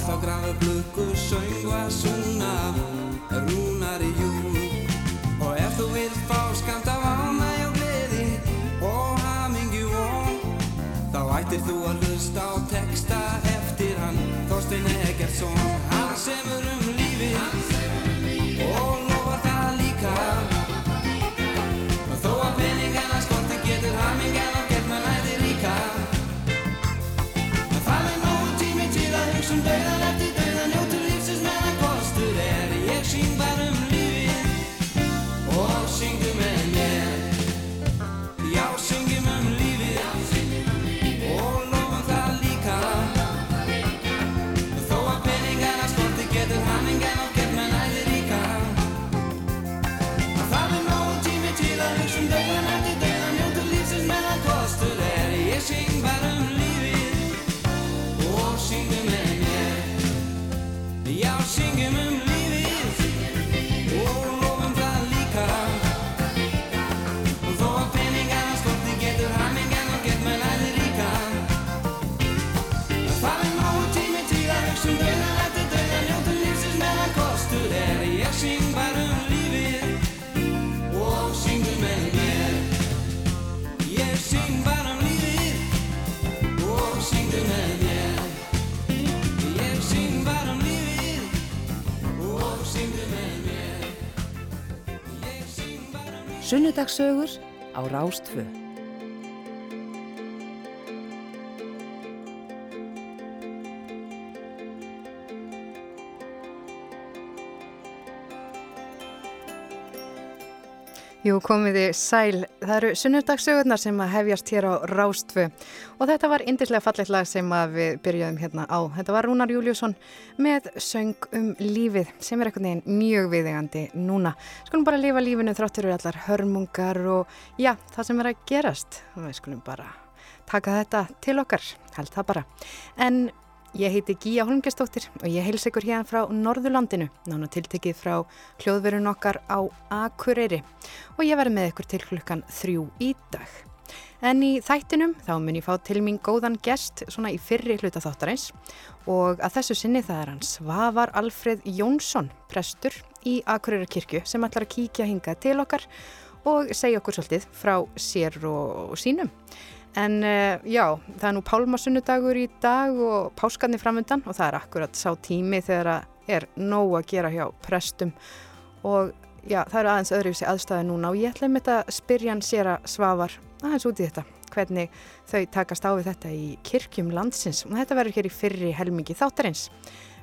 alltaf grafa og að súna rúnar í júl Sunnudagsögur á Rástfö. Jú, komiði sæl. Það eru sunnudagsögurnar sem að hefjast hér á Rástfö og þetta var indislega fallegt lag sem við byrjaðum hérna á. Þetta var Rúnar Júliusson með söng um lífið sem er eitthvað neginn mjög viðegandi núna. Skulum bara lifa lífinu þráttur við allar hörmungar og já, það sem er að gerast. Við skulum bara taka þetta til okkar, held það bara. En Ég heiti Gíja Holmgjastóttir og ég heils ykkur hérna frá Norðurlandinu, nánu tiltekið frá hljóðverun okkar á Akureyri og ég verði með ykkur til klukkan þrjú í dag. En í þættinum þá mun ég fá til mín góðan gest svona í fyrri hluta þáttarins og að þessu sinni það er hann Svavar Alfred Jónsson, prestur í Akureyra kirkju sem ætlar að kíkja hinga til okkar og segja okkur svolítið frá sér og sínum. En uh, já, það er nú pálmasunnudagur í dag og páskarnir framöndan og það er akkurat sá tími þegar það er nóg að gera hjá prestum og já, það eru aðeins öðruvísi aðstæði núna og ég ætla með þetta spyrja hann sér að svafar aðeins út í þetta, hvernig þau takast á við þetta í kirkjum landsins og þetta verður hér í fyrri helmingi þáttarins.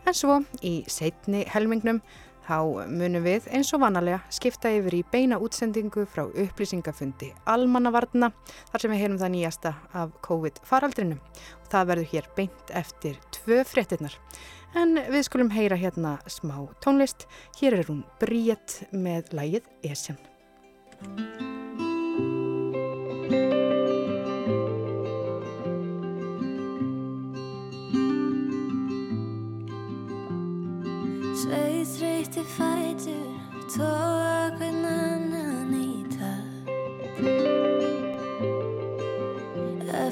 En svo í setni helmingnum þá munum við eins og vanalega skipta yfir í beina útsendingu frá upplýsingafundi almannavarna þar sem við heyrum það nýjasta af COVID-faraldrinu. Það verður hér beint eftir tvö fréttinnar. En við skulum heyra hérna smá tónlist. Hér er hún Bríett með lægið Esjan. Já,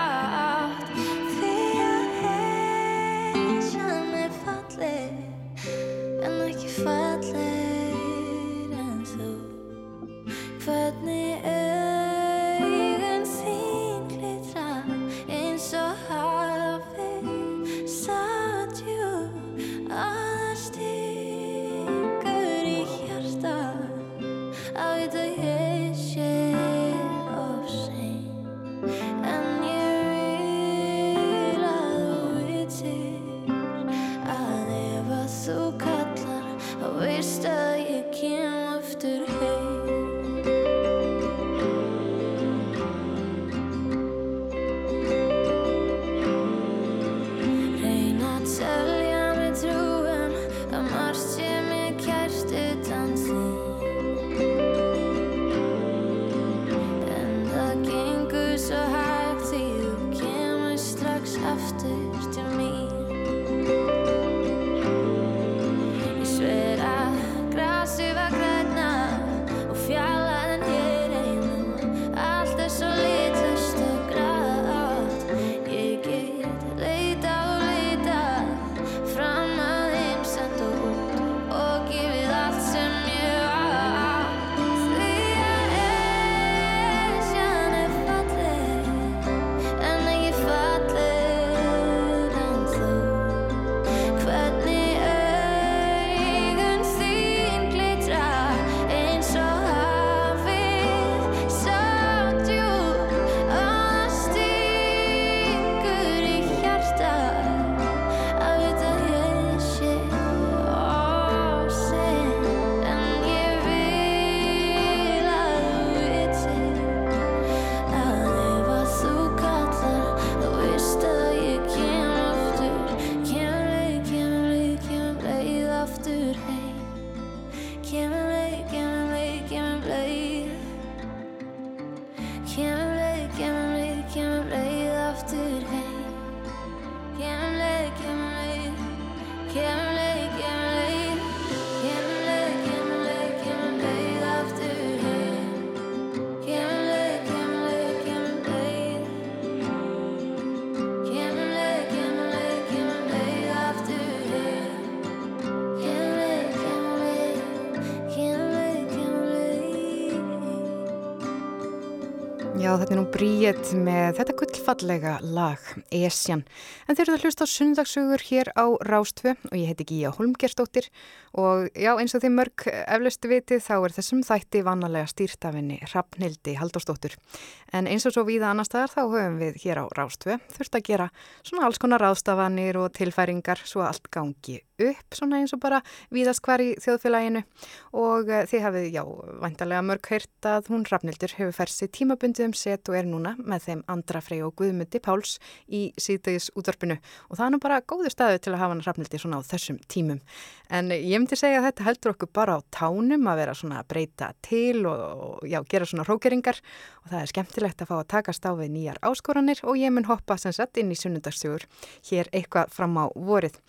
bríet með þetta gullfallega lag, Esjan. En þeir eru að hlusta á sundagsögur hér á Rástfö og ég heiti Gíja Holmgerstóttir og já, eins og því mörg eflustu vitið þá er þessum þætti vannalega stýrtafinni Rappnildi Haldóstóttur. En eins og svo víða annar staðar þá höfum við hér á Rástfö þurft að gera svona alls konar ráðstafanir og tilfæringar svo allt gangi upp svona eins og bara víðast hvar í þjóðfélaginu og uh, þið hafið, já, vantarlega mörg heyrt að hún Rafnildur hefur færst sér tímabundið um set og er núna með þeim Andra Frey og Guðmundi Páls í síðdegis útvarpinu og það er nú bara góður staðu til að hafa hann Rafnildi svona á þessum tímum. En ég myndi segja að þetta heldur okkur bara á tánum að vera svona að breyta til og, og já, gera svona rókeringar og það er skemmtilegt að fá að takast á við nýjar áskoranir og ég mun hoppa sem sagt inn í sunnundagsstjóður hér eitthvað fram á vorið.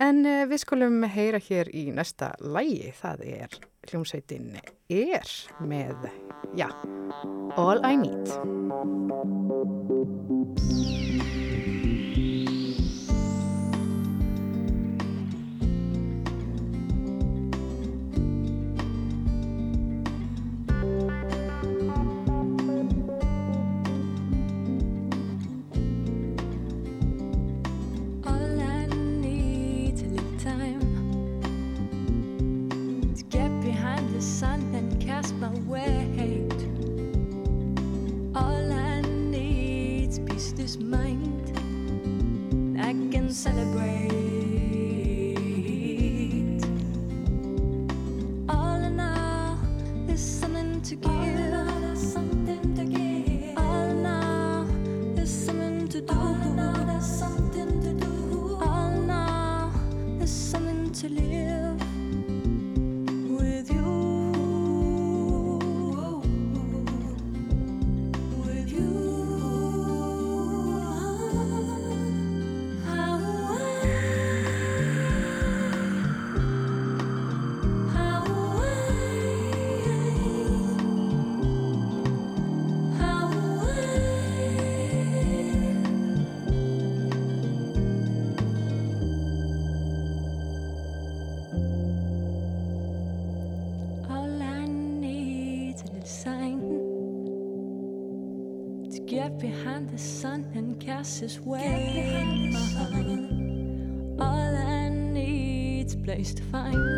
En uh, við skulum heyra hér í næsta lægi, það er hljómsveitin er með, já, All I Need. past my weight. All I need's peace this mind. I can celebrate. All in all, there's something to give. All in all, there's something to do. His way All I need's place to find,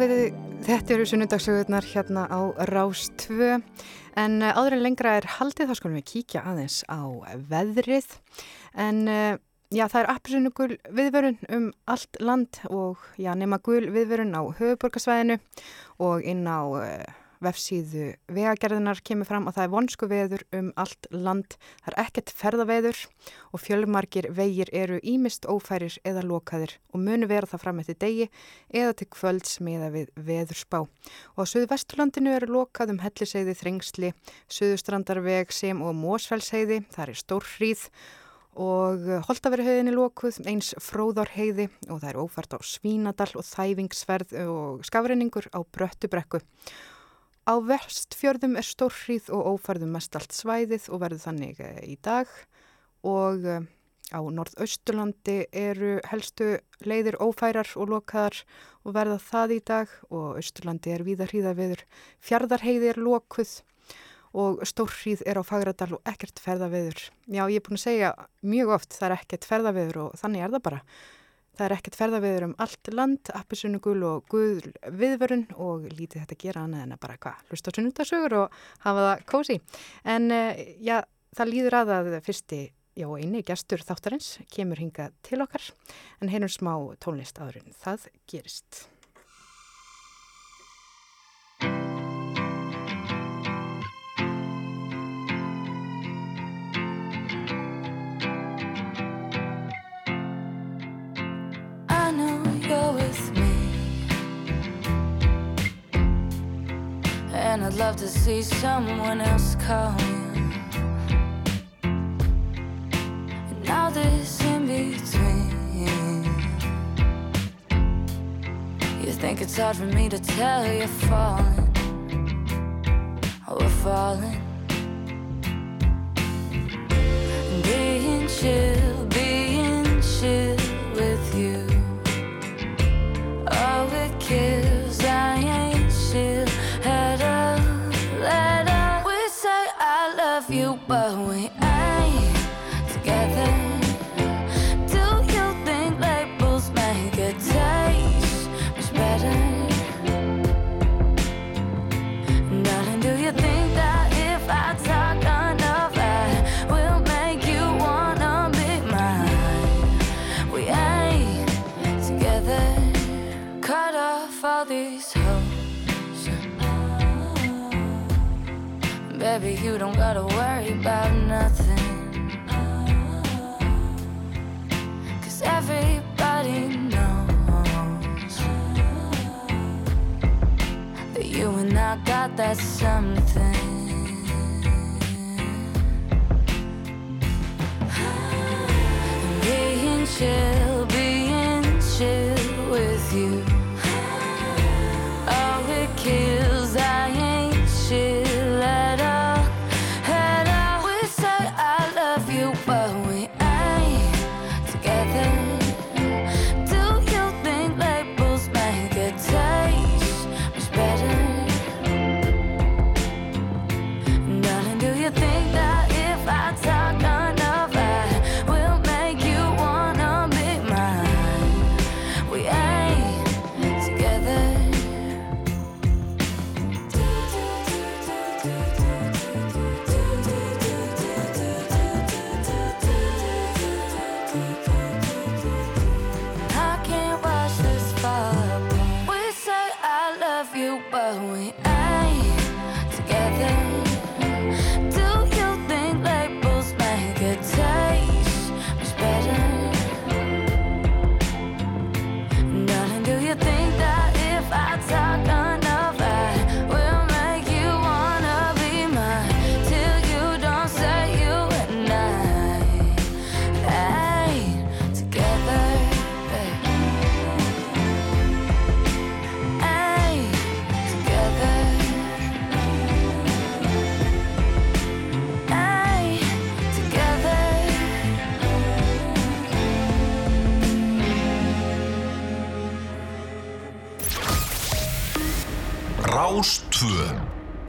við, þetta eru sunnundagsögurnar hérna á Rás 2 en eh, áður en lengra er haldið þá skulum við kíkja aðeins á veðrið. En eh, já það er appisunugul viðvörun um allt land og já nema gul viðvörun á höfuborgarsvæðinu og inn á eh, vefsíðu vegagerðinar kemur fram að það er vonsku veður um allt land. Það er ekkert ferðaveður og fjölmarkir vegir eru ímist ófærir eða lokaðir og munu vera það fram eftir degi eða til kvölds meða við veðurspá. Og á söðu vesturlandinu eru lokað um helliseiði þrengsli, söðustrandarveg sem og mósfælsheiði, það er stór hríð og Holtaverihauðinni lókuð, eins fróðarheiði og það er ófært á Svínadal og þæfingsverð og skafreiningur á Bröttubrekku. Á vestfjörðum er stórrið og ófærðum mest allt svæðið og verður þannig eh, í dag og eh, á norðausturlandi eru helstu leiðir ófærar og lokaðar og verða það í dag og austurlandi er víða hríða viður. Fjardarheiði er lokuð og stórrið er á fagradal og ekkert ferðaviður. Já, ég er búin að segja mjög oft það er ekkert ferðaviður og þannig er það bara. Það er ekkert ferðaviður um allt land, appisunugul og guð viðvörun og lítið þetta gera annað en að bara hvað, hlusta sunnundasögur og hafa það kósi. En uh, já, það líður að að fyrsti, já eini gestur þáttarins kemur hinga til okkar en heinur smá tónlist aðurinn. Það gerist. Love to see someone else call you. And now this in between. You think it's hard for me to tell you're falling. Oh, we're falling. Being chill, you don't gotta worry about nothing. Cause everybody knows that you and I got that something.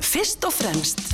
Fyrst og fremst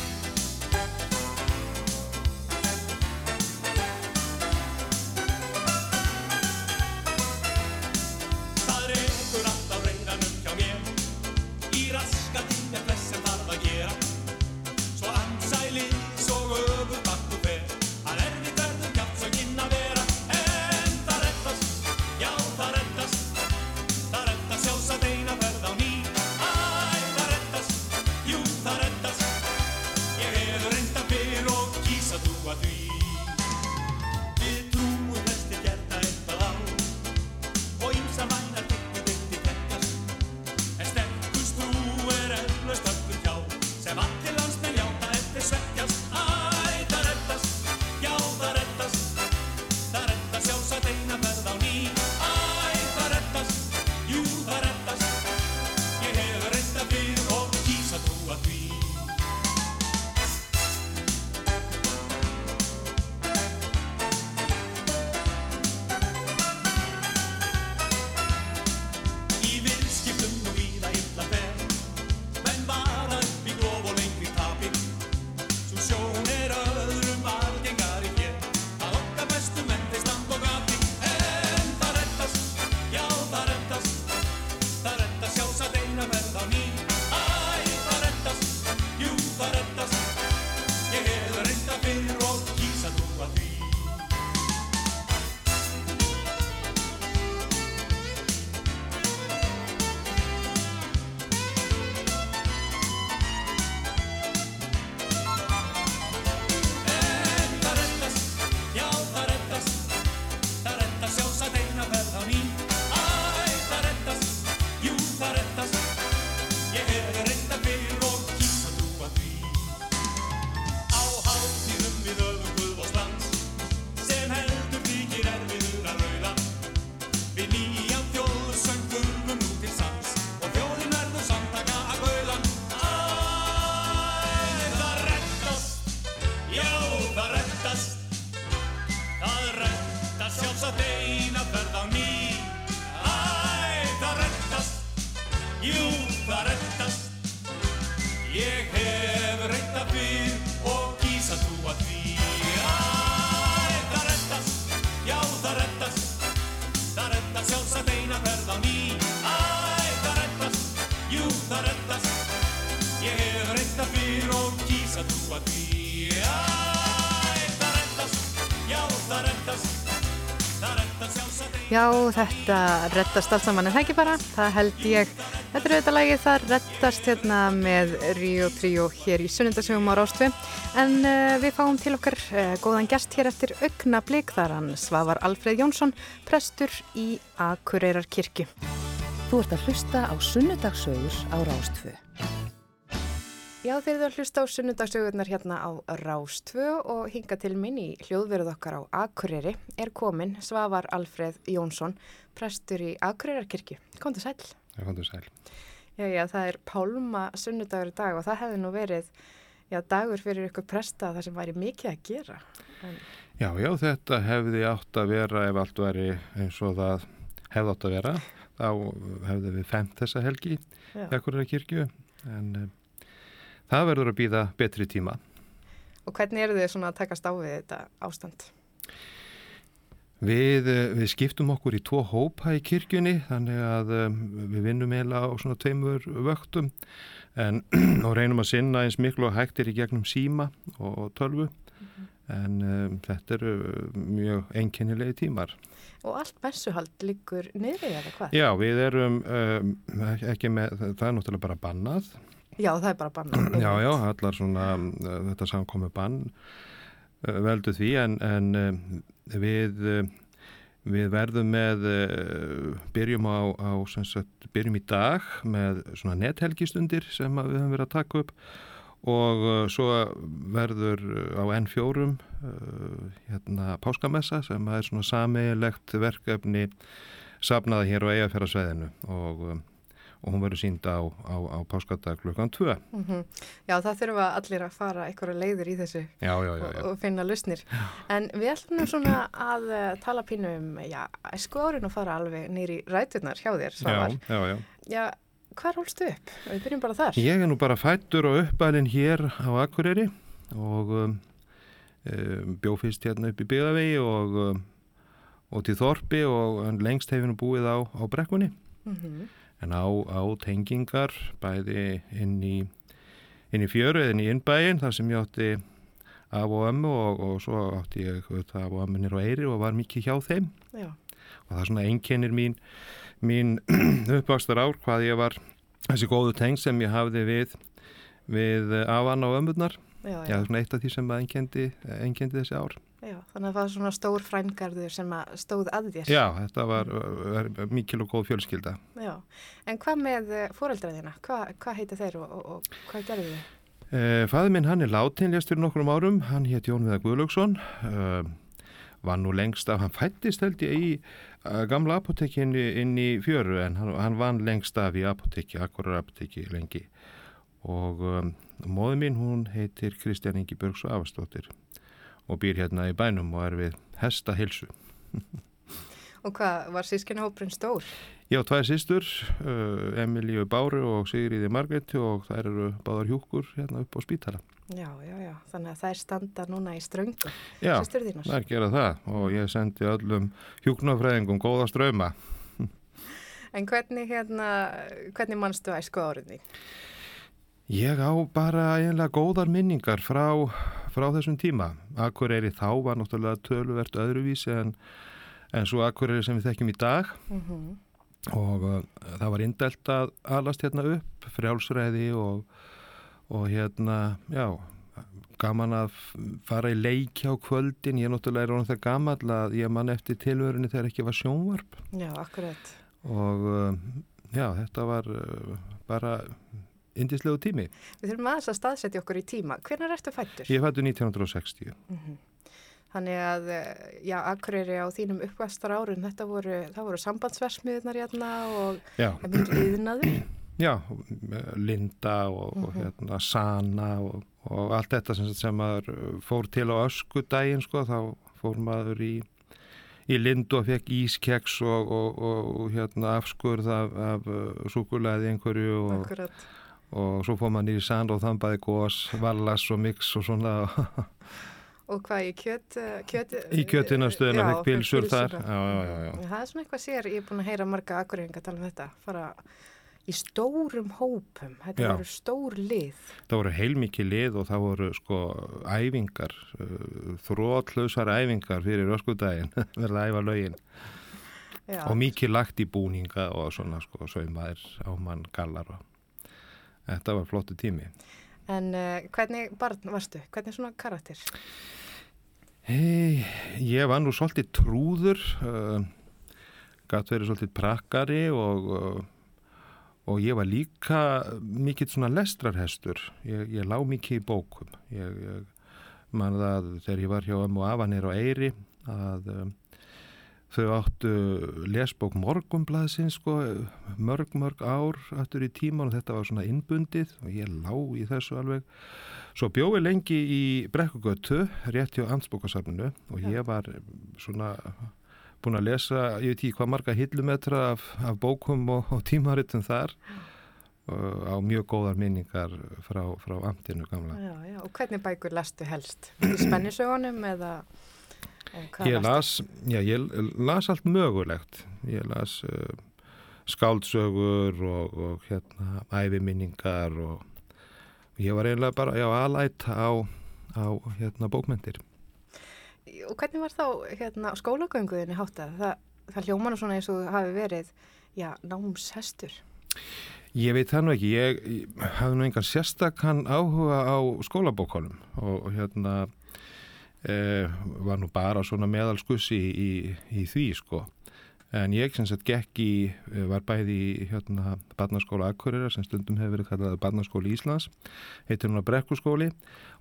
Já, þetta reddast allt saman en það ekki bara, það held ég. Þetta er auðvitað lagið það reddast hérna með Ríó Tríó hér í sunnindasögum á Rástfi en uh, við fáum til okkar uh, góðan gæst hér eftir augna blik þar hann Svavar Alfred Jónsson, prestur í Akureyrar kirkju. Þú ert að hlusta á sunnindasögur á Rástfu Já, þeir eru að hlusta á sunnundagsögurnar hérna á Rástfö og hinga til minn í hljóðverð okkar á Akureyri er komin Svavar Alfreð Jónsson, prestur í Akureyrar kirkju. Kom til sæl. Það komður sæl. Já, já, það er pálma sunnudagur í dag og það hefði nú verið já, dagur fyrir ykkur presta það sem væri mikið að gera. En, Já, já, þetta hefði átt að vera ef allt væri eins og það hefði átt að vera. Þá hefði við femt þessa helgi já. í Akureyra kirkju en uh, það verður að býða betri tíma. Og hvernig eru þið svona að takast á við þetta ástand? Við, eh, við skiptum okkur í tvo hópa í kirkjunni þannig að um, við vinnum eiginlega á svona tveimur vöktum en og reynum að sinna eins miklu og hægtir í gegnum síma og tölvu en um, þetta eru mjög einkennilegi tímar. Og allt messuhald liggur niður eða hvað? Já, við erum um, ekki með, það er náttúrulega bara bannað. Já, það er bara bannað. Já, já, allar svona, uh, þetta samkomi bann uh, veldu því en, en um, við, við verðum með, byrjum á, á sagt, byrjum í dag með svona nethelgistundir sem við höfum verið að taka upp og svo verður á N4 uh, hérna páskamessa sem er svona sameigilegt verkefni safnaða hér á eigafjörðarsveðinu og, um, og hún verður sínd á, á, á páskadag klukkan 2. Mm Já, það þurfa allir að fara einhverja leiður í þessu Já, já, já, og, já. og finna lausnir. En við ætlum nú svona að uh, tala pínu um, já, æsku árin og fara alveg nýri ræturnar hjá þér, Svavar. Já, já, já. Já, hvar hólstu upp? Við byrjum bara þar. Ég er nú bara fættur og uppalinn hér á Akureyri og um, um, bjó fyrst hérna upp í byggðavegi og, um, og til Þorpi og en lengst hefur nú búið á, á brekkunni. Mm En á, á tengingar bæði inn í, inn í fjöru eða inn í innbæin þar sem ég átti af og ömmu og, og svo átti ég af og ömmu nýr og eiri og var mikið hjá þeim Já, og það svona einkennir mín, mín uppvakstar ár hvað ég var þessi góðu teng sem ég hafði við, við afan á ömmunar. já, Já, já. er eitt af því sem einkendi þessi ár. Já. Þannig að það var svona stór frængarður sem að stóð að þér. Já, þetta var, var mikil og góð fjölskylda. Já. En hvað með fóreldraðina? Hva, hvað heita þeir og, og, og hvað gerðu þið? Eh, Fæði minn hann er látin lést fyrir nokkrum árum, hann hétt Jón Viðar Guðlaugsson, eh, var nú lengst af, hann fættist held ég í uh, gamla apotekinni inn í fjöru en hann, hann vann lengst af í apoteki, akkurar apoteki lengi og um, móði mín hún heitir Kristján Ingi Björgs og Afastóttir og býr hérna í bænum og er við hesta hilsu. Og hvað var sískinahópurinn stór? Ég á tvær sýstur, uh, Emilíu Báru og Sigriði Margretti og þær eru báðar hjúkur hérna upp á spítala. Já, já, já. Þannig að þær standa núna í ströngu. Já, er gera það og ég sendi öllum hjúknafræðingum góða ströma. En hvernig hérna, hvernig mannstu æsku áriðni? Ég á bara eiginlega góðar minningar frá, frá þessum tíma. Akureyri þá var náttúrulega töluvert öðruvísi en, en svo Akureyri sem við þekkjum í dag Mm og uh, það var indelt að alast hérna upp, frjálsræði og, og hérna, já, gaman að fara í leiki á kvöldin. Ég náttúrulega er orðin það gamall að ég man eftir tilvörunni þegar ekki var sjónvarp Já, akkurat. og uh, já, þetta var uh, bara indislegu tími. Við þurfum aðeins að staðsetja okkur í tíma. Hvernig ertu fættur? Ég fættu 1960. Þannig að, eh, já, Akureyri á þínum uppvastar árun, þetta voru, það voru sambandsversmiðunar hérna og Já, mikið yðnaður. já, Linda og, og hérna Sana og, og allt þetta sem, sem uh, fór til á öskudaginn sko, þá fór maður í, í Lindu og fekk ískeks og, og, og hérna afskurð af, af súkulæði einhverju og, Akkurat. Og svo fór maður nýri sand og þambaði gós, vallas og mix og svona Og hvað í kjöt? eh, kjöt í kjötinastöðuna Já, fekk pilsur þar. Já, já, já. Það er svona eitthvað sér, ég er búin að heyra marga akureyringa tala um þetta, fara í stórum hópum, þetta Já. eru stór lið. Það voru heilmikið lið og það voru sko æfingar, uh, þrótlausar æfingar fyrir öskudaginn, verða æfa lögin. Já. og mikið lagt í búninga og svona sko, saumaðir á mann gallar og þetta var flottu tími. En uh, hvernig barn varstu? Hvernig svona karakter? Hei, ég var nú svolítið trúður, uh, gætt verið svolítið prakkari og, uh, og ég var líka mikill svona lestrarhestur. Ég, ég lá mikið í bókum. Ég, ég man það þegar ég var hjá ömmu afanir á Eyri að um, þau áttu lesbók morgumblaðsins sko, mörg, mörg ár aftur í tíman og þetta var svona innbundið og ég lá í þessu alveg. Svo bjóði lengi í Brekkugötu, rétt hjá Ansbókasafninu og ég var svona búin að lesa, ég veit ekki hvað marga hillumetra af, af bókum og, og tímaritum þar á mjög góðar minningar frá, frá amtinu gamla. Já, já, og hvernig bækur lastu helst? Í spennisögunum eða Ég las, já, ég las allt mögulegt. Ég las uh, skáldsögur og, og hérna æfiminningar og ég var eiginlega bara, já, alætt á, á hérna bókmyndir. Og hvernig var þá hérna, skólagönguðinni háttað? Það, það hljómanu svona eins og hafi verið, já, námshestur. Ég veit það nú ekki, ég, ég hafði nú engan sérstakann áhuga á skólabókonum og, og hérna var nú bara svona meðalskussi í, í, í því sko. En ég sem sagt gekk í, eh, var bæði í hérna barnaskóla Akureyra sem stundum hefur verið kallað barnaskóli Íslands, heitir hún að brekkuskóli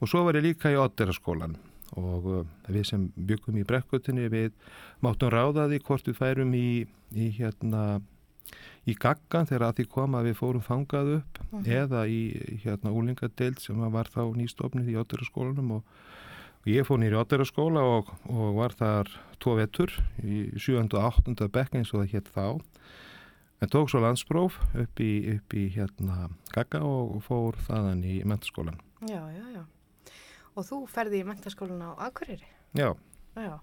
og svo var ég líka í Otteraskólan og uh, við sem byggum í brekkutinni við máttum ráða því hvort við færum í, í hérna í gaggan þegar að því kom að við fórum fangað upp eða í hérna úlingadeild sem var þá nýstofnið í Otteraskólanum og ég fór nýri Otteraskóla og, og var þar tvo vetur í 7. og 8. bekk eins og það hétt þá en tók svo landspróf upp í, upp í hérna gagga og fór þaðan í mentaskólan. Já, já, já. Og þú ferði í mentaskólan á Akureyri? Já, Já,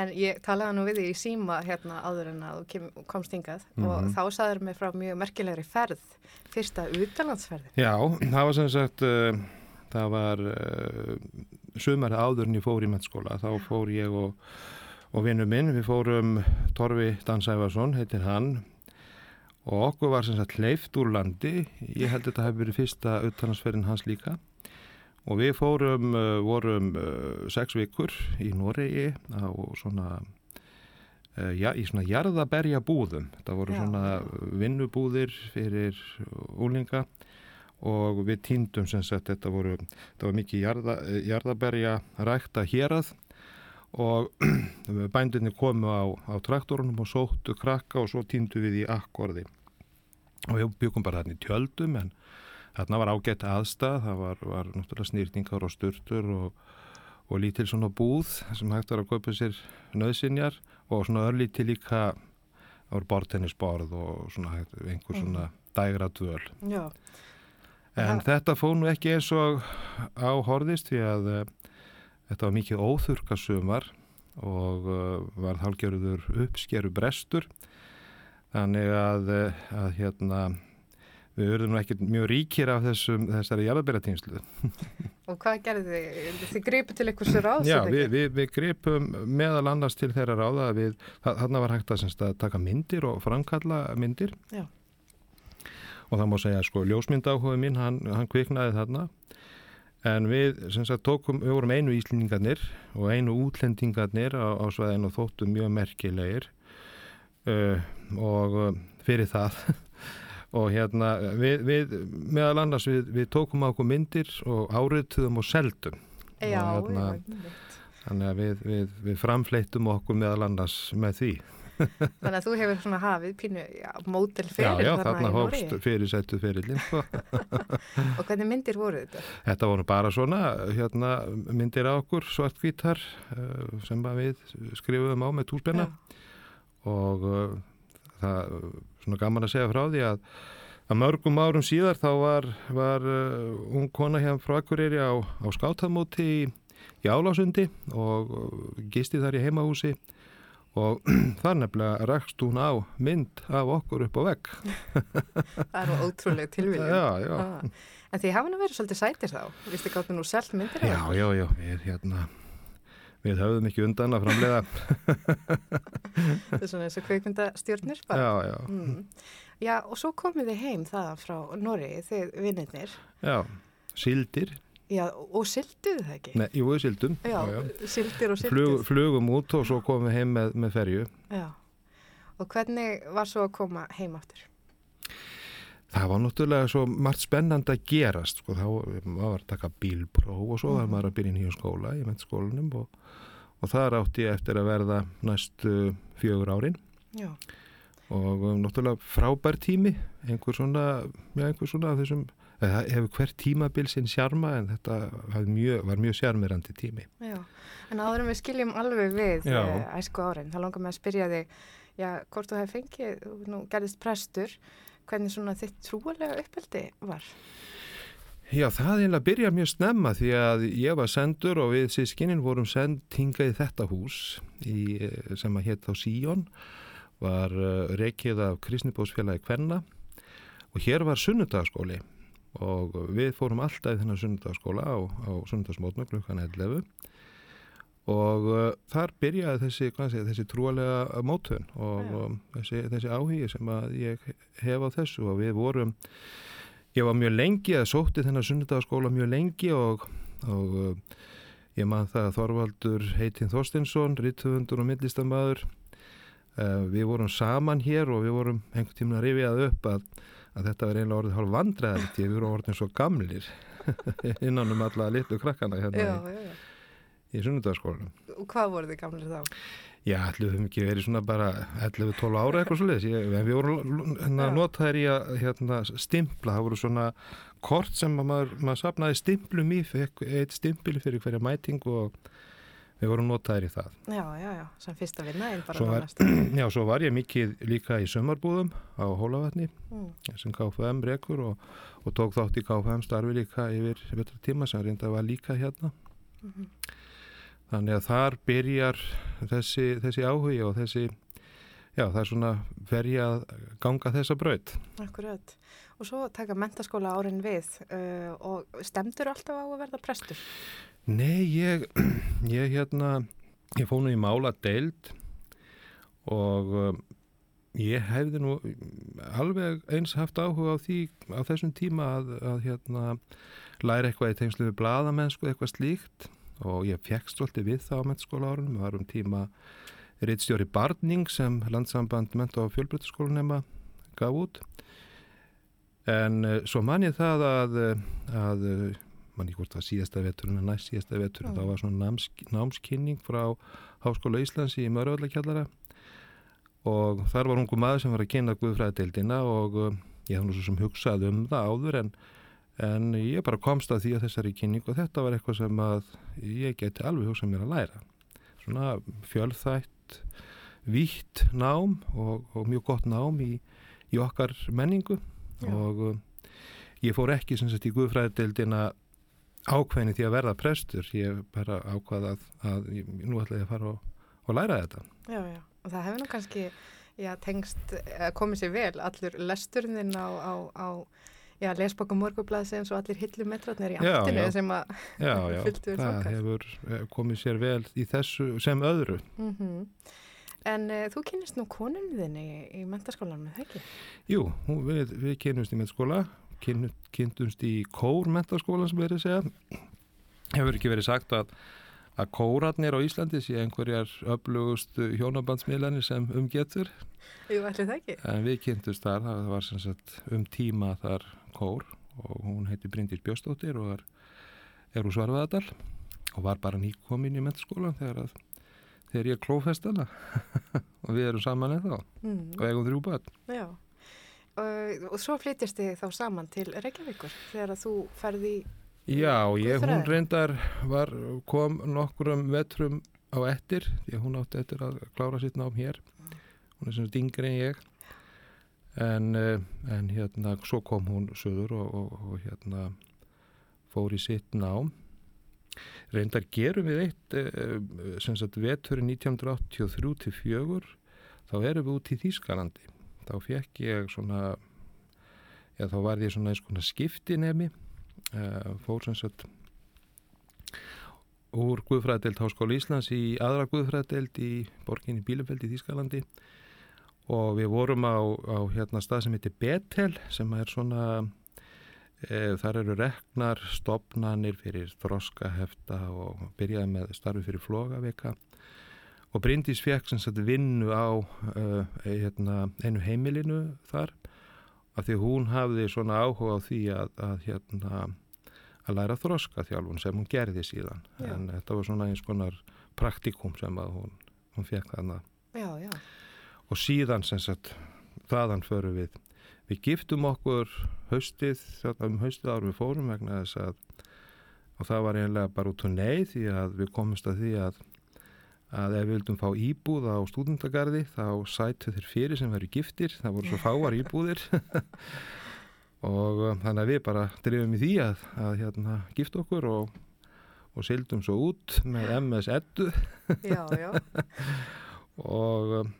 en ég talaði nú við því í síma hérna áður en að þú komst hingað og Mhm. þá saður mig frá mjög merkilegri ferð, fyrsta utanlandsferði. Já, það var sem sagt, uh, það var uh, sumari áður en ég fór í mennskóla. Þá fór ég og, og vinnu minn, við fórum Torfi Dansæfarsson, heitir hann, og okkur var sem sagt hleyft úr landi. Ég held að þetta hefði verið fyrsta uttalansferðin hans líka. Og við fórum, uh, vorum uh, sex vikur í Noregi á svona, ja, í svona jarðaberja búðum. Það voru Já. svona vinnubúðir fyrir úlinga og við týndum sem sagt, þetta voru, þetta var mikið jarða, jarðaberja rækta hérað og bændinni komu á, á traktorunum og sóttu krakka og svo týndu við í akkorði. Og við byggum bara þarna í tjöldum en þarna var ágætt aðstað, það var, var náttúrulega snýrtingar og sturtur og, og lítil svona búð sem hægt var að kaupa sér nöðsinjar og svona örlítil líka það voru bortennisborð og svona einhver svona dægra dvöl Já, En Já. þetta fóð nú ekki eins og á horðist því að uh, þetta var mikið óþurkasumar og uh, var hálgjörður uppskeru brestur þannig að, uh, að hérna við verðum nú ekkert mjög ríkir af þessum, þessari jarðaberatínslu. og hvað gerði þið? Þið gripu til einhversu ráðs? Já, eða við, ekki? við, við gripum meðal annars til þeirra ráða að við, þarna var hægt að, semst, að taka myndir og framkalla myndir Já. Og það má segja sko ljósmyndáhuga mín, hann, hann kviknaði þarna. En við sem sagt tókum, við vorum einu íslendingarnir og einu útlendingarnir á, á svæðinu þóttum mjög merkilegir. Uh, og uh, fyrir það. Og hérna við, við meðal annars við, við tókum á okkur myndir og árituðum og seldum. Já, og hérna, þannig að við, við, við framfleytum okkur meðal annars með því Þannig að þú hefur svona hafið pínu já, mótel já, fyrir já, þarna þarna hófst fyrirsættu fyrirlin sko. Og hvernig myndir voru þetta? Þetta voru bara svona hérna, myndir á okkur svartkvítar uh, sem við skrifuðum á með túspenna og uh, það uh, svona gaman að segja frá því að að mörgum árum síðar þá var, var uh, ung kona hérna frá Akureyri á, á skátamóti í, í Álásundi og gisti þar í heimahúsi og þar nefnilega rakst hún á mynd af okkur upp á vegg. Það er ótrúlega tilviljun. Já, já. Ah. En þið hafa nú verið svolítið sætir þá. Vistu gáttu nú selt myndir Já, já, já, við hérna við höfðum ekki undan að framlega. þetta er svona eins og kveikmyndastjórnir já, já, Mm. Já, og svo komið þið heim þaðan frá Norri, þið vinnirnir. já, sildir, Já, og silduðu það ekki? nei, jú, við sildum, Já, sildir og silduð. Flug, flugum út og svo komum við heim með, með ferju. Já, og hvernig var svo að koma heim aftur? Það var náttúrulega svo margt spennandi að gerast, sko, þá maður var að taka bílpróf og svo var Mhm. maður að byrja í nýjum skóla, ég meint skólanum og, og þar átti ég eftir að verða næstu fjögur árin. Já, og náttúrulega frábær tími einhver svona, já, einhver svona af þessum, það hefur hvert tímabil sinn sjarma en þetta var mjög, var mjög sjarmirandi tími já. En áður en við skiljum alveg við Já. uh, æsku árin, þá langar mig að spyrja þig, já, hvort þú hefði fengið, nú gerðist prestur, hvernig svona þitt trúalega uppeldi var? Já, það eiginlega byrja mjög snemma því að ég var sendur og við sískinin vorum send hingað í þetta hús í, eh, sem að hétt á Síón var uh, rekið af Kristnibósfélagi Kvenna og hér var sunnudagaskóli og við fórum alltaf í þennan sunnudagaskóla á, á sunnudagsmótnu klukkan 11 og uh, þar byrjaði þessi, segja, þessi trúalega mótun og, Já. og þessi, þessi áhugi sem ég hef á þessu og við vorum ég var mjög lengi að sótti þennan sunnudagaskóla mjög lengi og, og uh, ég man það að Þorvaldur Heitin Þorstinsson, rítufundur og myndlistamæður uh, við vorum saman hér og við vorum einhvern tíma að rifjað upp að, að þetta var einlega orðið hálf vandræðilegt við vorum orðin svo gamlir innan um alla litlu krakkana hérna Já, í, já, já. í sunnudagaskólanum Og hvað voru þið gamlir þá? Já, ætlum við ekki verið svona bara 11-12 ára eitthvað svolítið en við vorum hérna, notaðir í að hérna, stimpla, það voru svona kort sem að maður, maður sapnaði stimplum í, fekk eitt stimpil fyrir hverja mæting og við vorum notaðir í það. Já, já, já, sem fyrsta vinna einn bara nánast. já, svo var ég mikið líka í sömarbúðum á Hólavatni Mm. sem KFM rekur og, og tók þátt í KFM starfi líka yfir vetra tíma sem reynda var líka hérna. Mhm. Þannig að þar byrjar þessi, þessi áhugi og þessi, já það er svona verið að ganga þessa braut. Akkurat. Og svo taka mentaskóla árin við uh, og stemdur alltaf á að verða prestur? Nei, ég, ég hérna, ég fóð nú í mála deild og um, ég hefði nú alveg eins haft áhuga á því á þessum tíma að, að hérna læra eitthvað í tengslu við bladamennsku eitthvað slíkt. Og ég fekk stolti við það á mentaskóla árunum, við varum tíma reittstjóri Barning sem landsamband menta og fjölbrytaskólanema gaf út. En uh, svo man ég það að, eh, að uh, man ég hvort það síðasta veturinn en næst síðasta veturinn, Mm. þá var svona náms, námskynning frá Háskóla Íslands í Mörgvallakjallara og þar var ungu maður sem var að kynna Guðfræðadeildina og uh, ég nú svo sem hugsað um það áður en, en ég bara komst að því að þessari kynning og þetta var eitthvað sem að ég geti alveg hugsað mér að læra svona fjölþætt vítt nám og, og mjög gott nám í, í okkar menningu Já. og uh, ég fór ekki sem sagt í Guðfræðadeildina ákveðni því að verða prestur ég bara ákvað að, að nú ætla ég að fara og, og læra þetta Já, já. Og það hefur nú kannski já, tengst, eh, komið sér vel allur lesturinn á, á, á já, lesbókum morgublaðsins og allir hillumetratnir í já. sem að Fylgdu þér það hefur eh, komið sér vel í þessu sem öðru. mm En uh, þú kynist nú konunni þinni í, í mentaskólanum, það ekki? Jú, við, við kynnumst í mentaskóla, kynntumst í kór mentaskóla sem verið segja. Hefur ekki verið sagt að, að kórarnir á Íslandi sé einhverjar öflugustu hjónabandsmiðlanir sem umgetur. Jú, ætli það ekki? En við kynntumst þar, það var sem sagt um tíma þar kór og hún heiti Bryndís Björstóttir og er, er úr Svarfaðadal og var bara nýkomin í mentaskólan þegar að þegar ég klófest hana og við erum saman eða Mm. og eigum þrjú börn. Já. Uh, og svo flytjast þið þá saman til Reykjavíkur þegar að þú ferði. Já, ég, hún reyndar var, kom nokkurum vetrum á ettir, því að hún átti eftir að klára sitt nám hér. Hún er sem sagt yngri en ég. En, eh, en hérna, svo kom hún söður og, og, og hérna fór í sitt nám. Reyndar gerum við eitt, eh, sem sagt veturinn 1983 til fjögur, þá erum við út í Þýskalandi. Þá fekk ég svona, eða þá var ég svona eins konar skiptinemi uh, fór sem sagt úr Guðfræðdeild Háskóla Íslands í aðra Guðfræðdeild í borginni Bílefeld í Þýskalandi og við vorum á, á hérna stað sem heitir Betel sem er svona e, þar eru reknar stopnanir fyrir þroskahefta og byrjaði með starfi fyrir flogavika og Bryndís fekk sem sagt vinnu á uh, hérna, einu heimilinu þar af því hún hafði svona áhuga á því að, að hérna að læra þroska þjálfun sem hún gerði síðan Já. en þetta var svona eins konar praktikum sem að hún, hún fekk þarna Já, já. og síðan sem sagt þaðan förum við við giftum okkur haustið um haustið árum við fórum vegna þess að og það var einlega bara út á neyð því að við komumst að því að að ef við vildum fá íbúð á stúdendagarði þá sætu þeir fyrir sem veru giftir það voru svo fáar íbúðir og um, þannig að við bara drifum í því að, að hérna gifta okkur og, og sildum svo út með MS Eddu Já, já. og, um,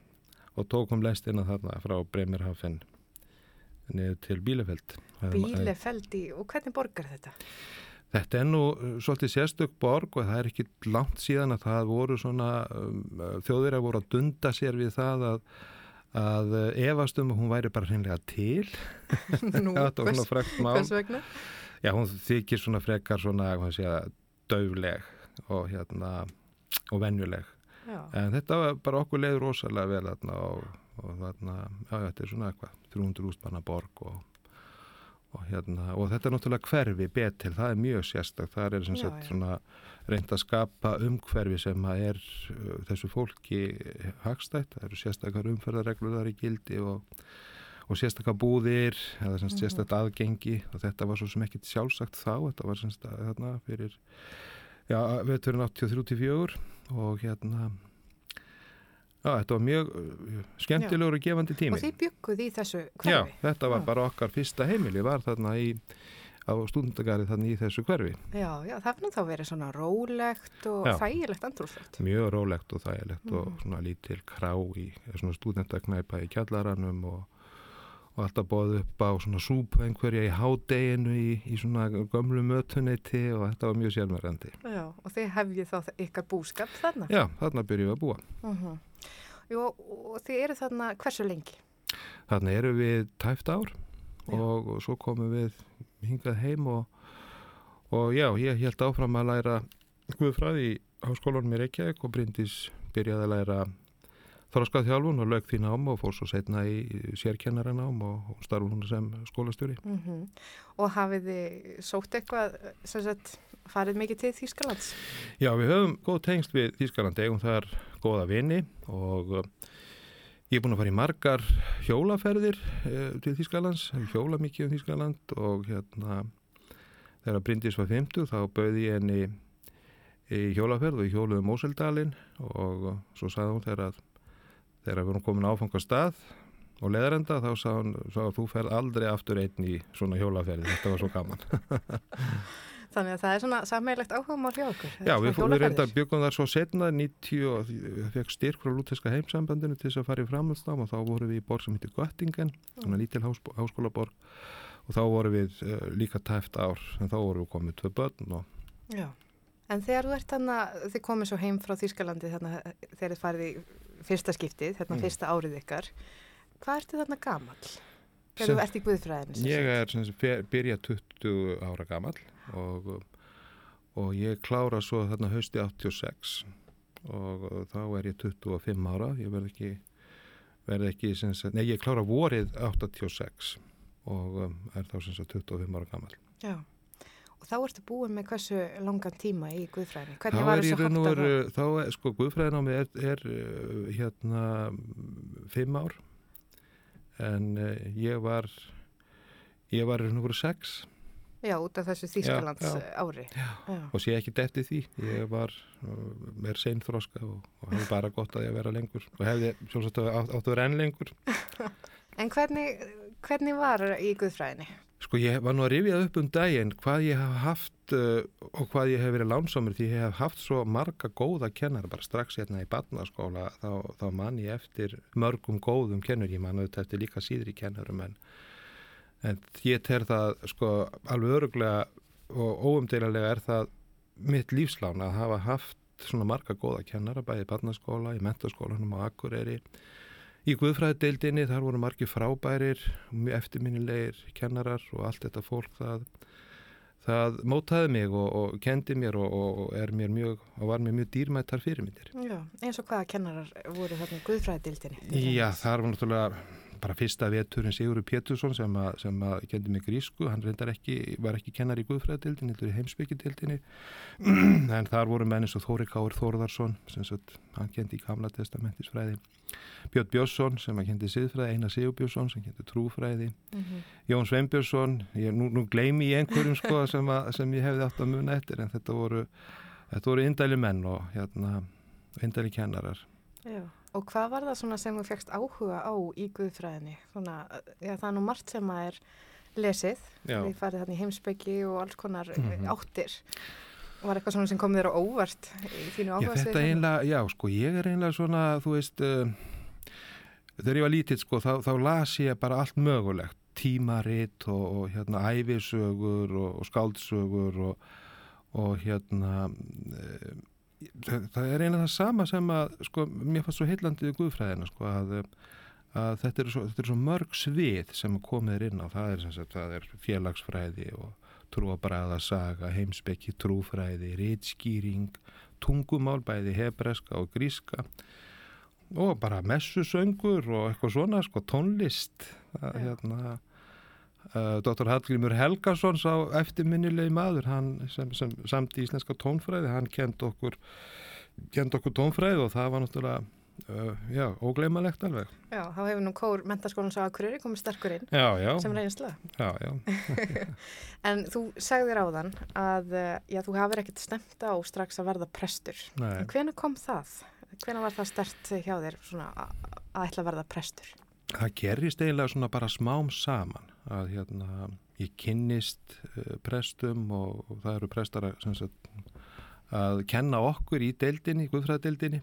og tókum lestina þarna frá Bremerhafen niður til Bílefeld. Bílefeld í, og hvernig borgar þetta? Þetta er nú uh, svolítið sérstök borg og það er ekki langt síðan að það voru svona um, þjóðir að voru að dunda sér við það að, að uh, efast um að hún væri bara hreinlega til. Nú, hvers, hvers vegna? Já, hún þykir svona frekar svona, hvað sé að, daufleg og hérna, og venjuleg. Já, En þetta var bara okkur leið rosalega vel þarna og, og þarna, já, þetta er svona eitthvað, 300 úspanna borg og, og hérna, og þetta er náttúrulega hverfi betil, það er mjög sérstakt, það er Já, sagt já. svona reynd að skapa umhverfi sem að er uh, þessu fólki hagstætt, það eru sérstakar umferðarreglur þar í gildi og, og sérstakar búðir, eða sem Mhm. sagt sérstakt aðgengi. Og þetta var svo sem ekkit sjálfsagt þá, þetta var sem sagt þarna fyrir, já, veturinn 83-84 og hérna Já, þetta var mjög uh, skemmtilegur og gefandi tími. og þið bygguð í þessu Já, hverfi? þetta var Já. bara okkar fyrsta heimili, var þarna í, á stúndagari þarna í þessu hverfi. Já, já, það finnum þá verið svona rólegt og Já. þægilegt andrúrslegt. Mjög rólegt og þægilegt Mhm. og svona lítil krá í svona stúdendaknæpa í kjallaranum og, og alltaf bóð upp á svona súpu einhverja í hádeginu í, í svona gömlu mötuneyti og þetta var mjög sjálfmærandi. Já, og þið hefjið þá ykkar búskap þarna. Já, þarna byrjum við að búa. Uh Jú, og þið eru þarna hversu lengi? Þarna eru við tæft ár og, og svo komum við hingað heim og, og já, ég held áfram að læra Guðfræði í háskólanum í Reykjavík og Bryndís byrjaði að læra þroskað þjálfun og lög því nám og fór svo setna í sérkennara nám og, starfum hún sem skólastjóri. Uh Og hafið þið sótt eitthvað, sem sagt, farið mikið til Þýskalands? Já, við höfum góð tengst við Þýskaland, eigum þar góða vini og uh, ég er búin að fara í margar hjólaferðir uh, til Þýskalands, hjóla mikið um Þýskaland og hérna þegar Bryndís var 50 þá bauði ég henni í hjólaferð og ég hjóluði Móseldalinn og svo sagði hún þegar að þegar við erum komin áfanga stað og leðrenda þá sagði hún sá, þú ferð aldrei aftur einn í svona hjólaferði, þetta var svo gaman. Þannig að það er svona sammeilegt áhugamál hjá okkur. Já, við, við hjólaferðir. byggum þar svo setna 90 og ég fekk styrk frá Lúteska heimsambandinu til þess að fara í framhaldsnám og þá vorum við í borg sem heitir Göttingen, svona lítil hás, háskólaborg og þá vorum við uh, líka tæft ár en þá vorum við komið tvö börn og Já. En þegar þú ert þarna, þið komið svo heim frá Þýskalandi þarna þegar þið farið í fyrsta skiptið, þarna Mm. fyrsta árið ykkar, hvað ertu þarna gamall? Þegar Sem- þú ert í Guðfræðinu? sem ég er sem fer- byrja 20 ára gamall og, og ég klára svo þarna hausti 86 og, og þá er ég 25 ára, ég verð ekki verð ekki sem nei ég klára vorið 86 og um, er þá sem sagt 25 ára gamall. Já. Þá ertu búin með hversu langan tíma í Guðfræðinu? Hvernig var þessu og háttað veru, þá er, sko, guðfræðinámi er, er uh, hérna mm, fimm ár en uh, ég var ég var veru sex Já, út af þessu Þýskalands já. ári. Já. Já. og sé ekki eftir því, ég var uh, er sein þroska og, og hefði bara gott að ég vera lengur og hefði sjálfsagt átt átt að vera enn lengur En hvernig, hvernig var í Guðfræðinu? Sko ég var nú að rifjað upp um daginn hvað ég hef haft uh, og hvað ég hef verið lánsamur því ég hef haft svo marga góða kennara bara strax hérna í barnaskóla þá, þá man ég eftir mörgum góðum kennur, ég man auðvitað eftir líka síðri kennurum en, en ég ter það sko alveg öruglega og óumdeilanlega er það mitt lífslán að hafa haft svona marga góða kennara, bæði í barnaskóla, í mentaskólanum á Akureyri, í Guðfræðdeildinni, þar voru margi frábærir, mjög eftirminnilegir kennarar og allt þetta fólk það, það mótaði mig og, og kendi mér og, og er mér mjög, og var mér mjög dýrmættar fyrirmyndir. Já, eins og hvaða kennarar voru þarna í Guðfræðidildinni? Já, það var náttúrulega bara fyrsta veturinn Sigurður Pétursson sem að, sem að kendi mig grísku, hann reyndar ekki, var ekki kennar í Guðfræðadildinni, heldur í heimsbyggidildinni, en þar voru menn eins og Þóri Káur Þórðarsson, sem sagt, hann kendi í Gamla testamentisfræði, Björn Björnsson sem að kendi siðfræði, Einar Sigurbjörnsson sem kendi trúfræði, Mhm. Jón Sveinbjörnsson, ég, nú, nú gleymi ég einhverjum sko sem, að, sem ég hefði átt að muna eftir, en þetta voru, þetta voru indæli menn og hérna, indæli kennarar. Já. Og hvað var það svona sem þú fegst áhuga á í Guðfræðinni? Svona, já, það er nú margt sem að er lesið, Já. við farið þarna í heimsbyggi og alls konar mm áttir. Var eitthvað svona sem kom þér á óvart í þínu Já, áhuga þetta einlega, já, sko, ég er einlega svona, þú veist, uh, þegar ég var lítill, sko, þá, þá las ég bara allt mögulegt, tímarit og, og hérna, æfisögur og, og skáldsögur og, og hérna, uh, það, er einlega það sama sem að, sko, mér fannst svo heillandi við Guðfræðina, sko, að, að þetta eru svo, er svo mörg svið sem komið er inn á, það er, sagt, það er félagsfræði og trúabræðasaga, heimspekki, trúfræði, rítskýring, tungumál, bæði hebreska og gríska. Og bara messusöngur og eitthvað svona, sko, tónlist. Það, hérna, Dr. Hallgrímur Helgason sá eftirminnilegi maður, sem, sem samt í íslenska tónfræði, hann kend okkur, okkur tónfræði og það var náttúrulega, uh, já, ógleymalegt alveg. Já, þá hefur nú kór mentaskólan sá að kurri komið sterkur inn Já, já, sem reynsla. já, já. En þú sagðir áðan að eh, já, þú hafur ekkert stemt á strax að verða prestur. Nei. En hvena kom það? Hvena var það stert hjá þér að ætla að verða prestur? Það gerist eiginlega svona bara smám saman að hérna ég kynnist uh, prestum og, það eru prestar að, sagt, að kenna okkur í deildinni, guðfræðdeildinni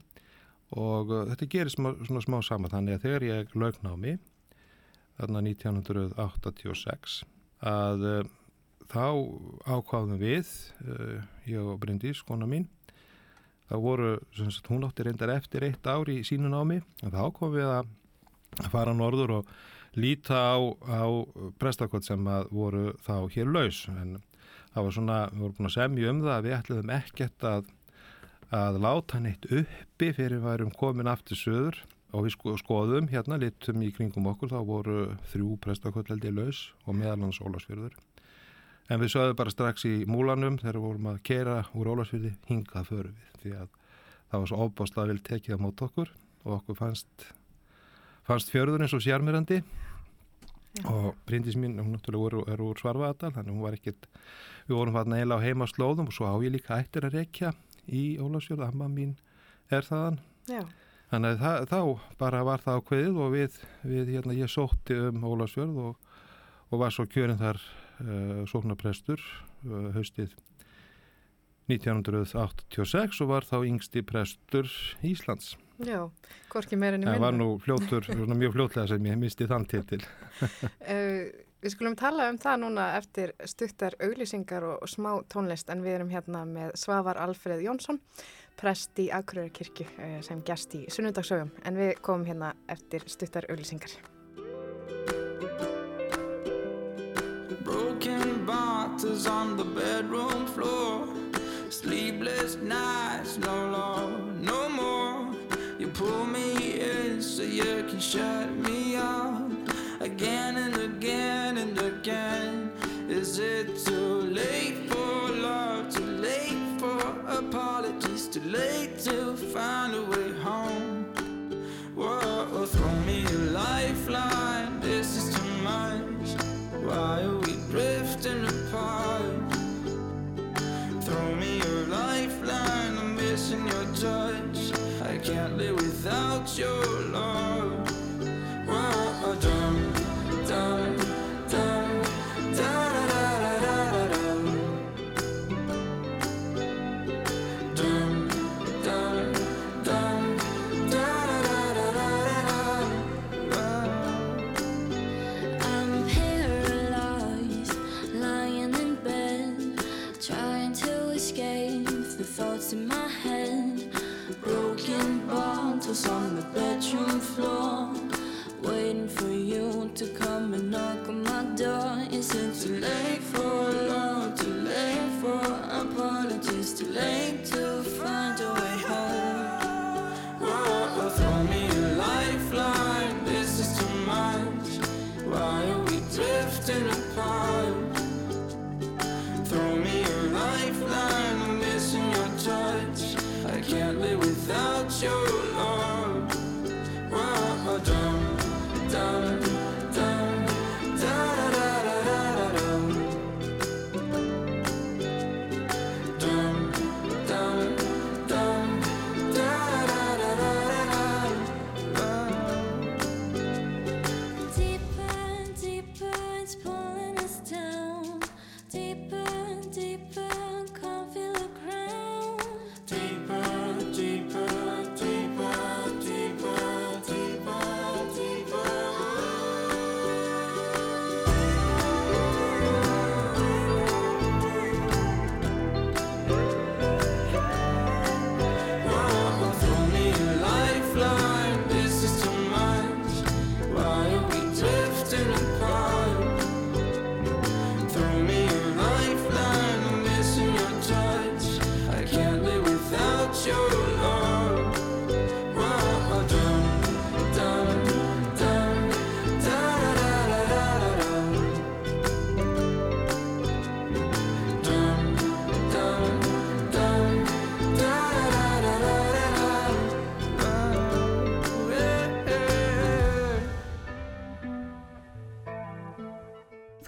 og uh, þetta gerist svona smá saman þannig að þegar ég lögn á mig þarna 1986 að uh, þá ákváðum við, uh, ég og Bryndís, kona mín það voru, sagt, hún átti reyndar eftir eitt ár í sínu námi og þá kom við að að fara norður og líta á, á prestakot sem að voru þá hér laus. En það var svona, við vorum búin að semja um það að við ætluðum ekkert að að láta neitt uppi fyrir við værum komin aftur söður og við sko, skoðum hérna, litum í kringum okkur þá voru þrjú prestakot held ég laus og meðalans Ólasfjörður en við sögðum bara strax í múlanum þegar vorum að kera úr Ólasfjörði hingað förum við því að það var svo óbáslega vel tekið á mót okkur og okkur fannst fannst fjörðurinn svo sjarmirandi og Bryndís mín, hún náttúrulega er, úr Svarfaðardal, þannig hún var ekkert við vorum þarna eiginlega á heima slóðum og svo á ég líka ættir að rekja í Ólafsjörð, amma mín er þaðan. Já, þannig að það, þá bara var það ákveðið og við, við hérna, ég sótti um Ólafsjörð og, og var svo kjörin þar uh, sóknarprestur uh, haustið 1986 og var þá yngsti prestur Íslands já, hvorki meira enn í Það var minna. nú fljótur, svona mjög fljótlega sem ég misti þann titil. Uh, við skulum tala um það núna eftir stuttar auglýsingar og, og smá tónlist en við erum hérna með Svavar Alfreð Jónsson, prest í Akureyrakirkju uh, sem gæst í sunnundagsögum en við komum hérna eftir stuttar auglýsingar. Broken bottles on the bedroom floor. Sleepless nights, no Lord, you shut me out again and again and again. Is it too late for love? Too late for apologies? Too late to find a way home? Whoa, throw me a lifeline. This is too much. Why are we drifting apart? Throw me a lifeline. I'm missing your touch. I can't live without your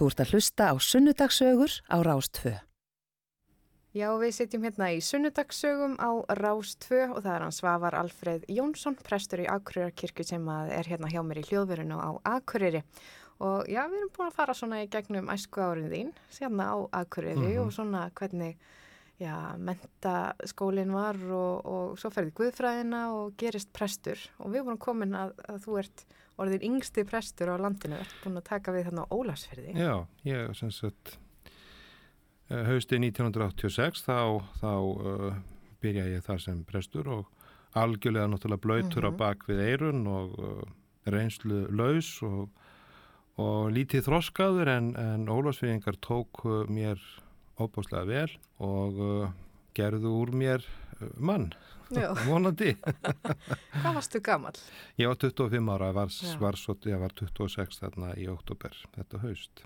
Þú ert að hlusta á sunnudagsögur á Rástfö. Já, við sitjum hérna í sunnudagssögum á Rás 2 og það er hann Svavar Alfreð Jónsson, prestur í Akureyrakirkju sem er hérna hjá mér í hljóðverinu á Akureyri. Og já, við erum búin að fara svona í gegnum æsku árin þín, sérna á Akureyri og svona hvernig, já, mentaskólinn var og, og svo ferði Guðfræðina og gerist prestur. Og við vorum komin að, að þú ert orðin yngsti prestur á landinu, ert búin að taka við þarna á Ólarsferði. Já, ég sem sagt eh, haustið 1986 þá, þá uh, byrja ég þar sem prestur og algjörlega náttúrulega blöytur á bak við eirun og uh, reynslu laus og, og lítið þroskaður en, en Ólafsfyrringar tók mér óbáslega vel og uh, gerðu úr mér uh, mann, vonandi. hvað varstu gamall? Ég var 25 ára, var, var, svo, ég var 26 þarna í oktober þetta haust.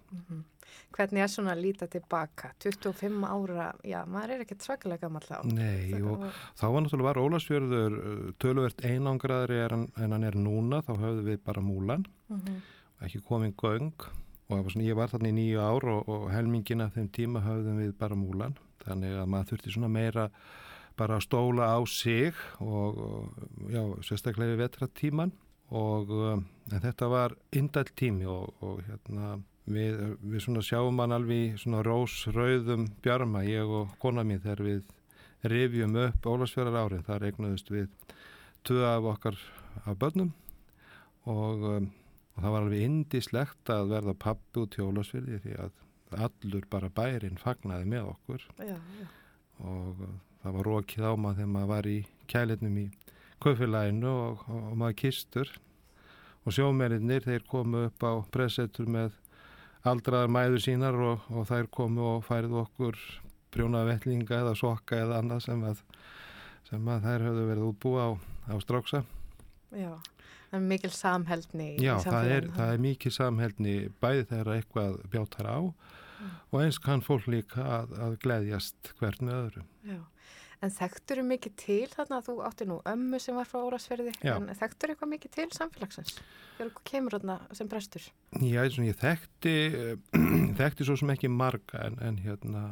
Hvernig er svona að líta tilbaka? 25 ára, já, maður er ekkert svakalega gammal þá. Nei, Það og var- þá var náttúrulega var Ólafsfjörður uh, töluvert einangraðri hann- en hann er núna, þá höfðu við bara múlan, Mhm. ekki komin göng og var svona, ég var þarna í nýju ár og, og helmingin af þeim tíma höfðum við bara múlan, þannig að maður þurfti svona meira bara að stóla á sig og, já, sérstaklega við vetratíman og en þetta var indæll tími og, og hérna við, við svona sjáum hann alveg svona rósrauðum bjarma, ég og kona mín þegar við rifjum upp Ólarsfjörðar árið, þar eignuðust við tvö af okkar af börnum. Og, um, og það var alveg indislegt að verða pappi út í Ólarsfjörði því að allur bara bærin fagnaði með okkur Já, já. og uh, það var rókið á maður þegar maður var í kælinum í kaufélaginu og, og, og maður kistur og sjómennir þeir komu upp á pressetur með aldraðar mæður sínar og, og þær komu og færið okkur brjónavellinga eða sokka eða annað sem að, sem að þær höfðu verið útbúa á, á stráksa. Já, það er mikil samheldni í Já, það er, það er mikið samheldni bæði þegar eitthvað bjátar á og eins kann fólk líka að, að gleðjast hvert með öðru. Já. En þekktur þú mikið til þarna að þú átti nú ömmu sem var frá Órasferði, Já. en þekktur eitthvað mikið til samfélagsins? Þegar þú kemur þarna sem prestur? Já, svona, ég þekkti, þekkti svo sem ekki marga en, en hérna,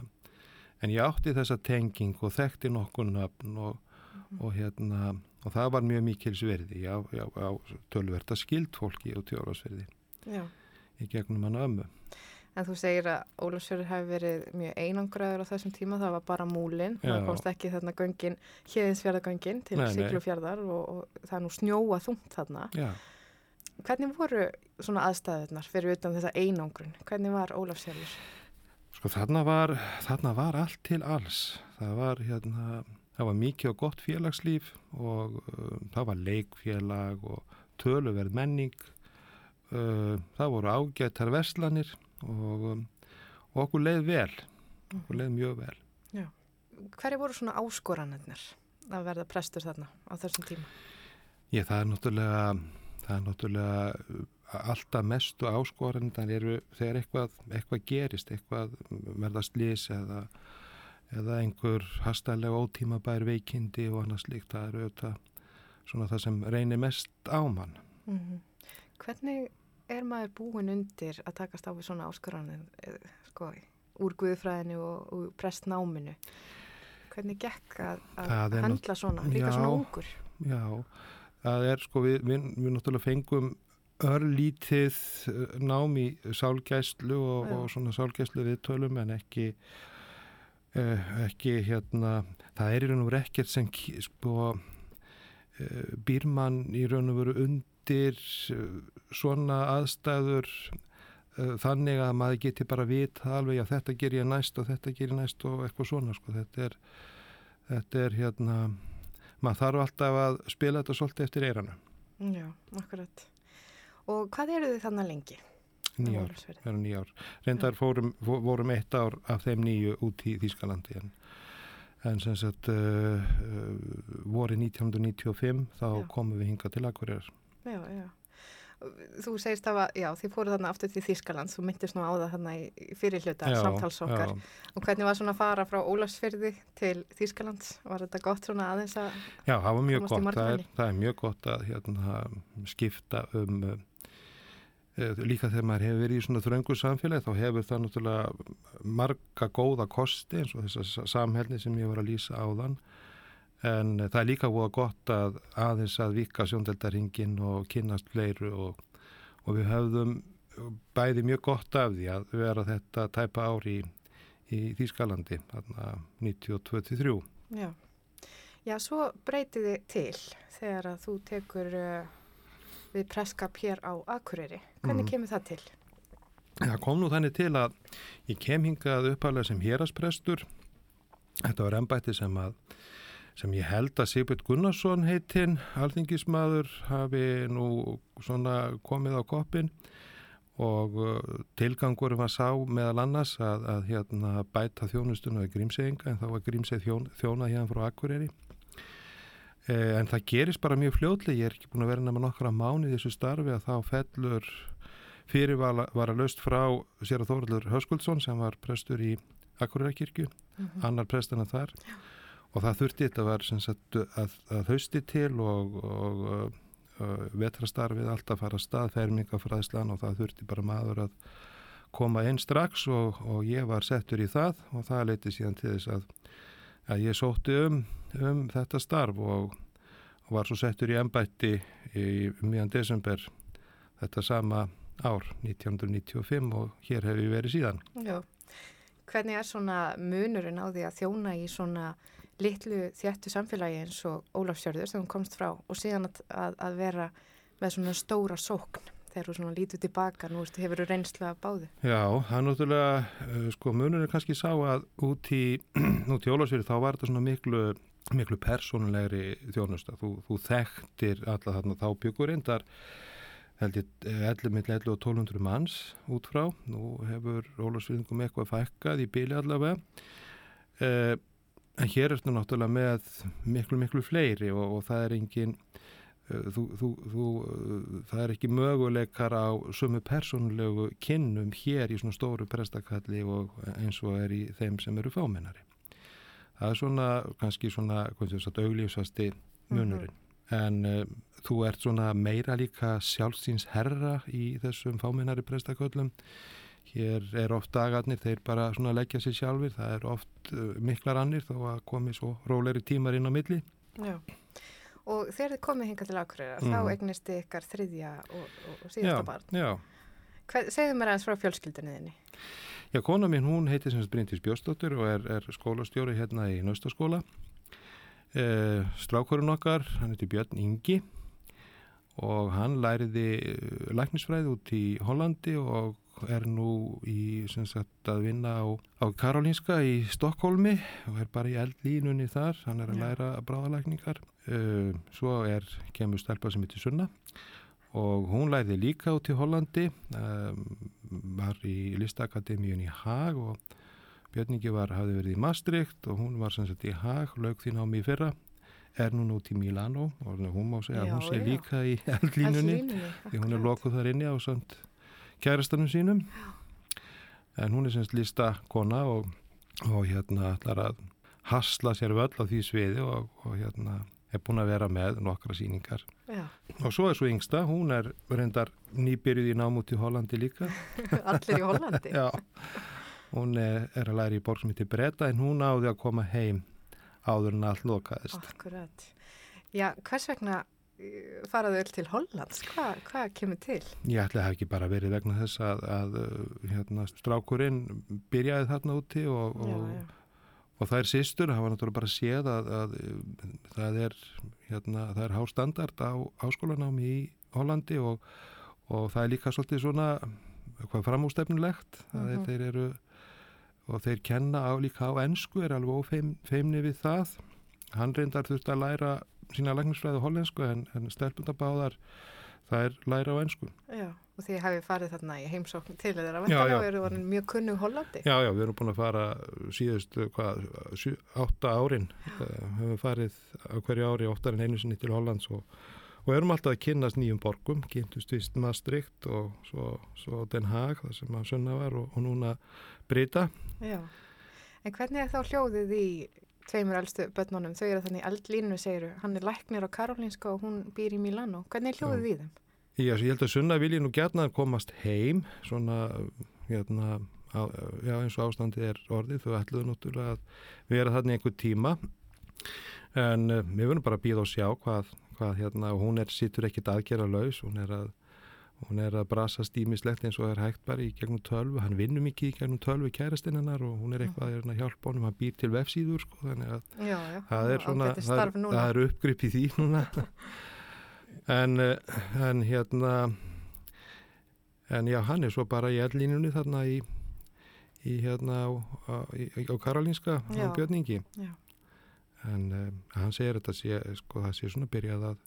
en ég átti þessa tenging og þekkti nokkur nöfn og, og hérna, og það var mjög mikil sverði, já, já, á tölverta skild fólki og tjórasverði Já. í gegnum hann ömmu. En þú segir að Ólafsfjörður hefði verið mjög einangraður á þessum tíma, það var bara múlin, Já. það komst ekki þarna göngin, hliðinsfjörðagöngin til. Siglufjörðar og, og það er nú snjóa þungt þarna. Já, Hvernig voru svona aðstæðunar fyrir utan þessa einangrun? Hvernig var Ólafsfjörður? sko þarna var, þarna var allt til alls. Það var hérna, það var mikið og gott félagslíf og uh, það var leikfélag og töluverð menning. Uh, það voru ágættar verslanir og, um, og okkur leið vel. Okkur leið mjög vel. Hverju voru svona áskoranirnar að verða prestur þarna á þessum tíma? Ég, það er náttúrulega það er náttúrulega uh, alltaf mestu áskoranir eru þegar eitthvað, eitthvað gerist eitthvað verða slís eða eða einhver hastalega ótímabær veikindi og annars líkt. Það eru auðvitað svona það sem reynir mest á mann. Mm -hmm. Hvernig er maður búin undir að takast á við svona áskorðanir sko, úr guðfræðinu og, og prestnáminu? Hvernig gekk að, að handla svona, líka já, svona ungur? Já, það er sko, við, við, við náttúrulega fengum örlítið nám í sálgæslu og, og svona sálgæslu viðtölum en ekki Eh, ekki hérna, það er í raun og veru ekkert sem sko, eh, býr mann í raun og veru undir eh, svona aðstæður þannig að maður geti bara vita alveg að þetta ger ég næst og þetta ger ég næst og eitthvað svona sko. þetta, er, þetta er hérna maður þarf alltaf að spila þetta svolítið eftir eirana Já, akkurat og hvað eru þið þannig lengi? Nýjár, vera nýjár. Reyndar fórum, vorum eitt ár af þeim nýju út í Þýskalandi en, en sem sagt uh, voru 1995 þá já. komum við hinga til Akureyrar. Já, já. Þú segist að, já, þið fóruð þarna aftur til Þýskaland, þú myndist nú á það þarna í fyrirluta, samtalsokkar. Og hvernig var svona að fara frá Ólafsfyrði til Þýskaland? Var þetta gott svona aðeins að... Já, það var mjög gott. Það er, það er mjög gott að hérna, skipta um líka þegar maður hefur verið í svona þröngu samfélagi þá hefur það náttúrulega marga góða kosti eins og þessar samhælni sem ég var að lýsa á þann en það er líka búið gott að aðeins að vika sjóndeldarhingin og kynast fleiru og, og við höfðum bæði mjög gott af því að vera þetta tæpa ári í, í Þýskalandi 1923 Já. Já, svo breytiði til þegar að þú tekur uh, við preskap hér á Akureyri. Hvernig mm. kemur það til? Það kom nú þannig til að ég kem hingað uppalega sem hérasprestur. Þetta var ennbætti sem, sem ég held að Sigbjörn Gunnarsson heitinn, alþingismadur, hafi nú komið á koppin og uh, tilgangur var sá meðal annars að, að hérna, bæta þjónustuna við grímseginga en þá var grímseg þjón, þjóna hérna frá Akureyri en það gerist bara mjög fljóðlega, ég er ekki búin að vera nefna nokkra mánu í þessu starfi að þá fellur fyrir var að löst frá sér að Þóraldur Höskuldsson sem var prestur í Akureyrakirkju, mm -hmm. annar presturna þar Já. og það þurfti þetta var sagt, að, að hausti til og, og uh, uh, vetrastarfið alltaf fara staðfermingafræðslan og það þurfti bara maður að koma einn strax og, og ég var settur í það og það leiti síðan til þess að að ég sótti um, um þetta starf og, og var svo settur í ennbætti í mjög um desember þetta sama ár 1995 og hér hef ég verið síðan. Já. Hvernig er svona munurinn á því að þjóna í svona litlu þjættu samfélagi eins og Ólafsjörður sem hún komst frá og síðan að, að, að vera með svona stóra sókn? Þegar þú svona lítur tilbaka, nú veist, hefur þú reynsla að báðu? Já, það er náttúrulega, uh, sko, munur er kannski sá að út í, út í Ólafsfjörði þá var þetta svona miklu, miklu persónulegri þjónusta. Þú, þú þekktir alla þarna þá byggur reyndar held ég 11 mill 11 og 1200 manns út frá. Nú hefur Ólafsfjörðingum eitthvað fækkað í bíli allavega. Uh, en hér er þetta náttúrulega með miklu, miklu fleiri og, og það er enginn Eh, þú, þú, þú, það er ekki möguleikar á sumu persónulegu kynnum hér í svona stóru prestakalli og eins og er í þeim sem eru fámennari. Það er svona, kannski svona, hvað sé það, auglífsvasti munurinn. Mm -hmm. En uh, þú ert svona meira líka sjálfsins herra í þessum fámennari prestaköllum. Hér er oft dagarnir, þeir bara svona leggja sér sjálfur, það er oft uh, miklar annir þó að komi svo róleri tímar inn á milli. Já og þegar þið komið hinga til Akureyra mm. þá egnist þið ykkar þriðja og, og, og síðasta barn. segðu mér aðeins frá fjölskyldunni þinni. Já, kona mín hún heitir sem Bryndís Bjóstóttur og er, er skólastjóri hérna í Naustaskóla. Eh, Strákurinn okkar hann heitir Björn Ingi og hann læriði læknisfræði út í Hollandi og er nú í sagt að vinna á, á Karolinska í Stokkólmi og er bara í eldlínunni þar, hann er að læra bráðalækningar. Uh, svo er kemur stelpa sem heitir Sunna og hún læriði líka út í Hollandi, um, var í listakademíun í Haag og Björningi var, hafði verið í Maastricht og hún var sem sagt í Haag, laug því námi í fyrra, er nú út í Milano og hún má segja að hún sé já. líka í eldlínunni því hún er lokuð þar inni á samt kærastanum sínum. En hún er semst lista kona og, og hérna ætlar að hasla sér völl á því sviði og, og hérna er búin að vera með nokkra síningar Já, og svo er svo yngsta, hún er reyndar nýbyrjuð í nám út í Hollandi líka allir í Hollandi. já, hún er, er að læra í borg sem heitir Breta en hún áði að koma heim áður en allt lokaðist Akkurat. Já, hvers vegna uh, faraðu öll til Hollands? Hva, hvað kemur til? Ég ætla að hafa ekki bara verið vegna þess að, að uh, hérna, strákurinn byrjaði þarna úti og, Já, og, já. Og er sýstur, hafa náttúrulega bara séð að, að uh, það er, hérna, það er hástandard á háskólanámi í Hollandi og, og það er líka svolítið svona hvað framústefnulegt mm Mhm. þeir eru og þeir kenna á, líka á ensku, er alveg ófeimni við það hann reyndar þurft að læra sína læknisfræði á hollensku en, en stelpundabáðar það er læra á ensku Já, og því hafið farið þarna í heimsókn til þeirra já. og eru orðin mjög kunnug Hollandi. Já, já, við erum búin að fara síðustu, hvað, sjö, átta árin uh, höfum farið á hverju ári óttar en einu sinni til Hollands og, og erum alltaf að kynnast nýjum borgum kynntust vist Maastricht og svo, svo Den Haag, það sem að sunna var og, og núna Brita Já. En hvernig er þá hljóðið í tveimur elstu börnunum? Þau eru þannig eldlínu, segiru. Hann er læknir á Karolinska og hún býr í Milano. Hvernig er hljóðið í þeim? Já, ég held að sunna vilji nú gætna að komast heim svona, hérna á, já, eins og ástandið er orðið þau ætluðu náttúrulega að vera þarna einhver tíma en uh, við verðum bara að býða og sjá hvað, hvað hérna, hún er, sittur ekkit aðgera laus, hún er að hún er að brasa stímislegt eins og er hægt bara í gegnum tölvu, hann vinnur mikið í gegnum tölvu kærastinn hennar og hún er eitthvað að hjálpa honum, hann býr til vefsíður sko, þannig að Já, já. það er svona, það er, það er uppgrip í því núna en, eh, en hérna en já, hann er svo bara í ellinunni þarna í, í hérna á, á, í, á Karolínska á. Björningi Já. en um, hann segir þetta sé, sko, það sé svona byrjað að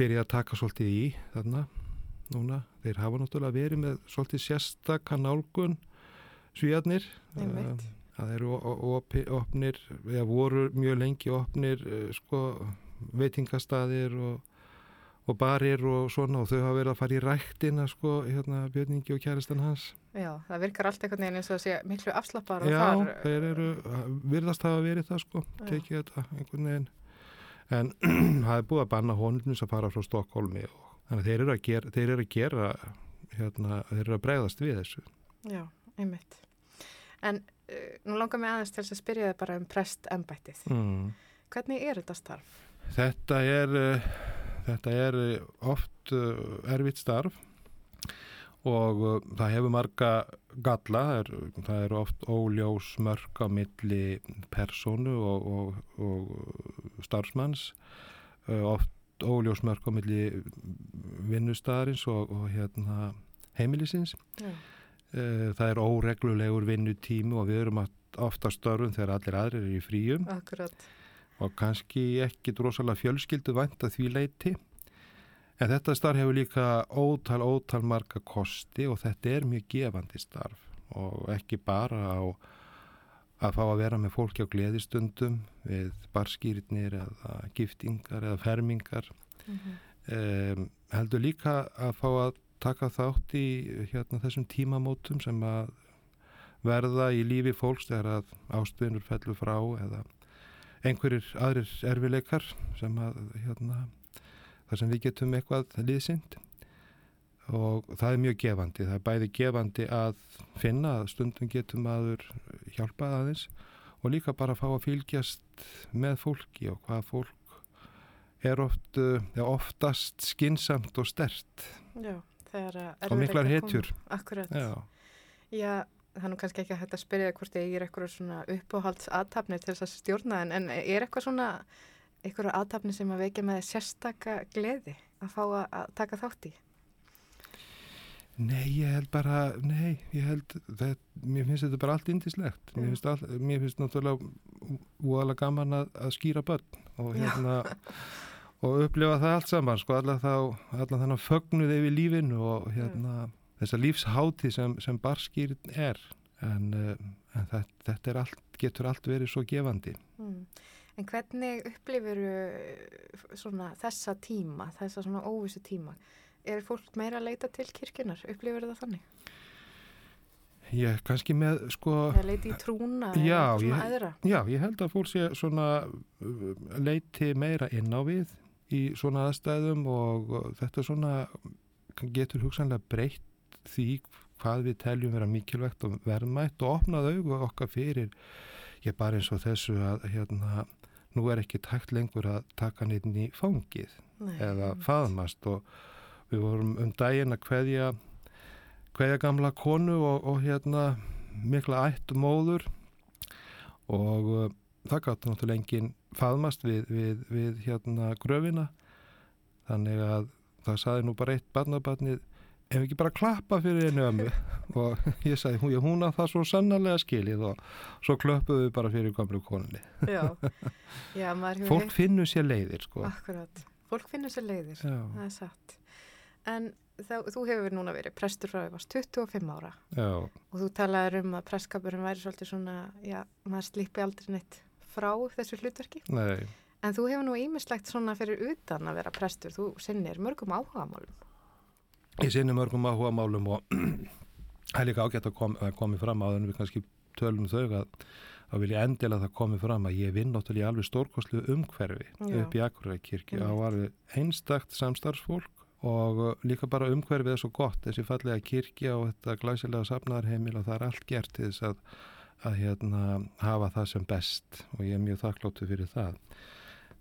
byrjað að taka svolítið í þarna núna, þeir hafa náttúrulega verið með svolítið sérstakka nálgun svíjarnir það eru o- opi- opnir, eða voru mjög lengi opnir eh, sko veitingastaðir og, og barir og svona og þau hafa verið að fara í ræktina sko hérna Björningi og kæristan hans Já, það virkar allt einhvern veginn eins og það sé miklu afslappar og Já, þar. þeir eru, virðast hafa verið það sko, Já. tekið þetta einhvern veginn en það er búið að banna honum að fara frá Stokkólmi og þannig að þeir eru að gera, þeir eru að gera hérna, þeir eru að bregðast við þessu Já, einmitt. En uh, nú langar mig aðeins til að spyrja þið bara um prestembættið. mm. Hvernig er þetta starf? Þetta er, uh, þetta er uh, oft uh, erfitt starf og uh, það hefur marga galla, það er, það er oft óljós mörg á milli personu og, og, og starfsmanns, uh, oft óljós mörg á milli vinnustæðarins og, og hérna, heimilisins. Uh, það er óreglulegur vinnutími og við erum ofta störfum þegar allir aðrir eru í fríum Akkurat. og kannski ekki drosalega fjölskyldu vænt að því leiti. En þetta starf hefur líka ótal, ótal marga kosti og þetta er mjög gefandi starf og ekki bara á að fá að vera með fólki á gleðistundum við barskýrnir eða giftingar eða fermingar. um, heldur líka að fá að taka þátt í hérna, þessum tímamótum sem að verða í lífi fólks þegar að ástuðinur fellur frá eða einhverjir aðrir erfileikar sem að hérna, þar sem við getum eitthvað liðsind og það er mjög gefandi það er bæði gefandi að finna að stundum getum aður hjálpað aðeins og líka bara að fá að fylgjast með fólki og hvað fólk er oft, ja, oftast skinsamt og stert Já, og miklar hetjur Akkurat. Já. Já, það er nú kannski ekki að hægt að spyrja hvort ég er eitthvað svona uppáhalds aðtapnir til þess að stjórna en, en er eitthvað svona eitthvað aðtapnir sem að veikja með sérstaka gleði að fá að taka þátt í? Nei, ég held bara, nei, ég held, það, mér finnst þetta bara allt indislegt. Mér finnst, all, mér finnst náttúrulega úalega gaman að, að skýra börn og hérna, og upplifa það allt saman, sko, alla þá, alla þannig fögnuð yfir lífinu og hérna, þessa lífshátti sem, sem barskýrin er. En, uh, en það, þetta er allt, getur allt verið svo gefandi. Mm. En hvernig upplifir svona þessa tíma, þessa svona óvissu tíma? Er fólk meira að leita til kirkjunar? Upplifir það þannig? Ég kannski með sko... Eða leiti í trúna já, eða svona ég, aðra? Já, ég held að fólk sé svona uh, leiti meira inn á við í svona aðstæðum og þetta svona getur hugsanlega breytt því hvað við teljum vera mikilvægt og verðmætt og opnað augu okkar fyrir ég bara eins og þessu að hérna, nú er ekki takt lengur að taka neitt í fangið Nei, eða faðmast og við vorum um daginn að kveðja kveðja gamla konu og, og hérna mikla ætt móður og uh, það gátt náttúrulega enginn faðmast við, við, við hérna gröfina. Þannig að það saði nú bara eitt barnabarnið ef ekki bara klappa fyrir einu ömmu? Og ég sagði hún, hún að það svo sannarlega skilið og svo klöppuðu við bara fyrir gamlu konunni. Já, já fólk finnur sér leiðir sko. Akkurat, fólk finnur sér leiðir, Já. það er satt. En þá, þú hefur núna verið prestur frá því varst 25 ára Já, og þú talaður um að presskapurinn væri svolítið svona, já, maður slippi aldrei neitt frá þessu hlutverki. nei En þú hefur nú ímislegt svona fyrir utan að vera prestur, þú sinnir mörgum áhugamálum. Ég sinni mörgum áhuga málum og það er líka ágætt að kom, að komi fram á þannig við kannski tölum þau að þá vil ég endilega að það komi fram að ég vinn náttúrulega í alveg stórkostlu umhverfi Já. upp í Akurækirkju Einmitt. og var einstakt samstarfsfólk og líka bara umhverfið er svo gott þessi fallega kirkja og þetta glæsilega safnarheimil og það er allt gert til þess að, að hérna, hafa það sem best og ég er mjög þakkláttu fyrir það.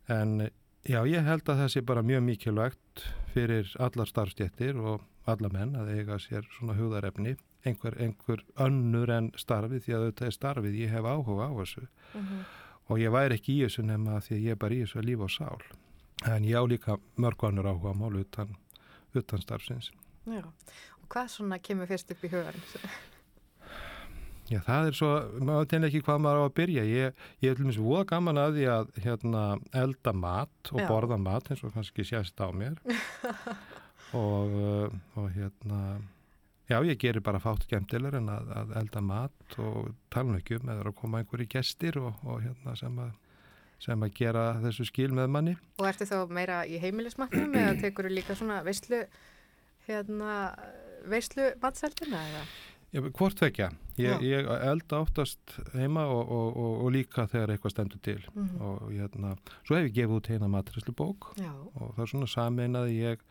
En já ég held að það sé bara mjög mikilvægt fyrir allar starfstjettir og alla menn að eiga sér svona hugðarefni einhver, einhver önnur en starfið því að þetta er starfið, ég hef áhuga á þessu. Og ég væri ekki í þessu nema því að ég er bara í þessu að lífa og sál. En ég á líka mörg annur áhuga mál utan, utan starfsins Já, og hvað svona kemur fyrst upp í hugan? Já, það er svo, maður tegna ekki hvað maður á að byrja. Ég, ég er til og meins voða gaman að því að hérna, elda mat og Já. borða mat eins og kannski sést á mér. og, uh, og hérna, já, ég gerir bara fátt skemmtilegur en að, að elda mat og tala nú ekki um eða að koma einhverju gestir og, og hérna sem að, sem að gera þessu skil með manni. Og ertu þá meira í heimilismatnum eða tekur þú líka svona veislu, hérna, veislu matseldina eða? Hvort vekja. Ég, ég elda oftast heima og, og, og, og líka þegar eitthvað stendur til. Mhm. Og hérna, svo hef ég gefið út heina matræslu bók Já, og það er svona sameinaði ég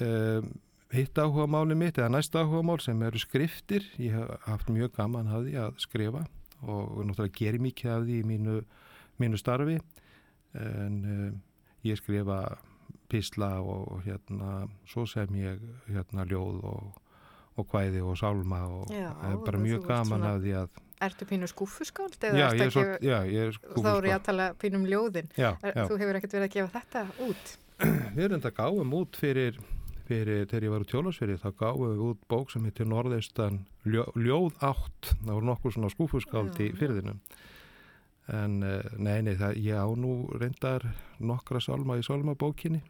um, hitt áhuga máli mitt eða næsta áhuga mál sem eru skriftir. Ég hef haft mjög gaman af því að skrifa og náttúrulega gerir mikið af því í mínu, mínu starfi en um, ég skrifa písla og, hérna svo sem ég hérna ljóð og og kvæði og sálma og Já, er bara mjög gaman svona- af því að ertu pínu skúfuskáld já, ég er svo, að já, ég er gefa, þá er ég að tala pínum ljóðin. já, Er, þú hefur ekkert verið að gefa þetta út? Við erum þetta gáum út fyrir, fyrir þegar ég var úr tjólasferi, þá gáum við út bók sem heitir Norðaustan ljó, Ljóð átt, það voru nokkur svona skúfuskáld í Já. En eh, nei, nei, það, ég á nú reyndar nokkra sálma í sálmabókinni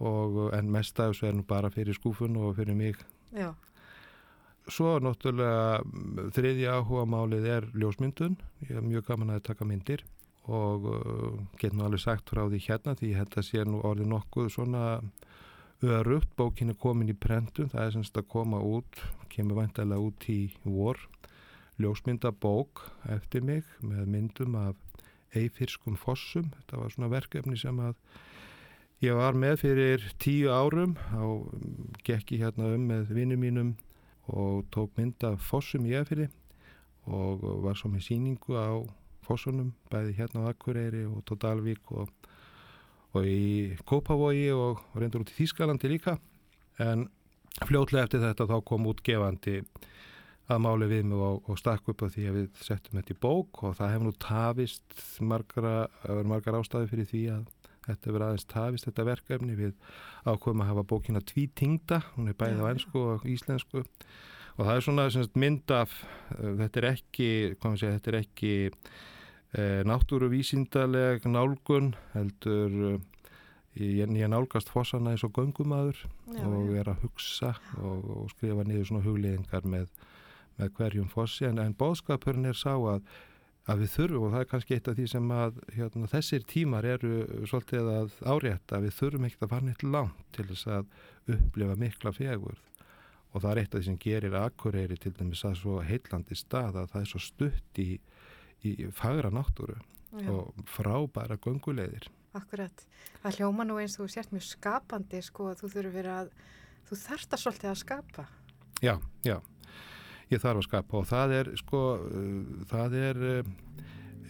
og en mest af þessu er nú bara fyrir skúfun og fyrir mig Já, Svo náttúrulega mm, þriðja áhuga málið er ljósmyndun. Ég er mjög gaman að taka myndir og uh, get nú alveg sagt frá því hérna því þetta sé nú orðið nokkuð svona örugt. Bókin er komin í prentun, það er semst að koma út, kemur vantilega út í vor. Ljósmyndabók eftir mig með myndum af eifirskum fossum. Þetta var svona verkefni sem að ég var með fyrir tíu árum. Þá mm, gekk ég hérna um með vinnum mínum og tók mynd af fossum í Eðfyrði og var svo með síningu á fossunum, bæði hérna á Akureyri og Tódalvík og, og í Kópavogi og reyndur út í Þýskalandi líka en fljótlega eftir þetta þá kom útgefandi að máli við mig og, og stakk upp á því að við settum þetta í bók og það hefur nú tafist margra, margar ástæði fyrir því að þetta hefur aðeins tafist þetta verkefni við ákveðum að hafa bókina tvítingda, hún er bæðið á ennsku og íslensku. Og það er svona sem sagt, mynd af, uh, þetta er ekki, segja, þetta er ekki uh, náttúruvísindaleg nálgun, heldur uh, ég, ég nálgast fossana eins og göngumadur Já, og er að hugsa og, og skrifa niður svona hugliðingar með, með hverjum fossi en, en bóðskapurinn er sá að, að við þurfum og það er kannski eitt af því sem að hérna, þessir tímar eru svolítið að árétta við þurfum ekkert að fara neitt langt til þess að upplifa mikla fegurð og það er eitt af því sem gerir Akureyri til dæmis að svo heillandi stað að það er svo stutt í, í fagra náttúru Já, og frábæra gönguleiðir. akkurat. Það hljóma nú eins og þú sért mjög skapandi, sko, að þú þurfur að, þú þarft að svolítið að skapa. Já, já, ég þarf að skapa og það er sko, uh, það er, uh,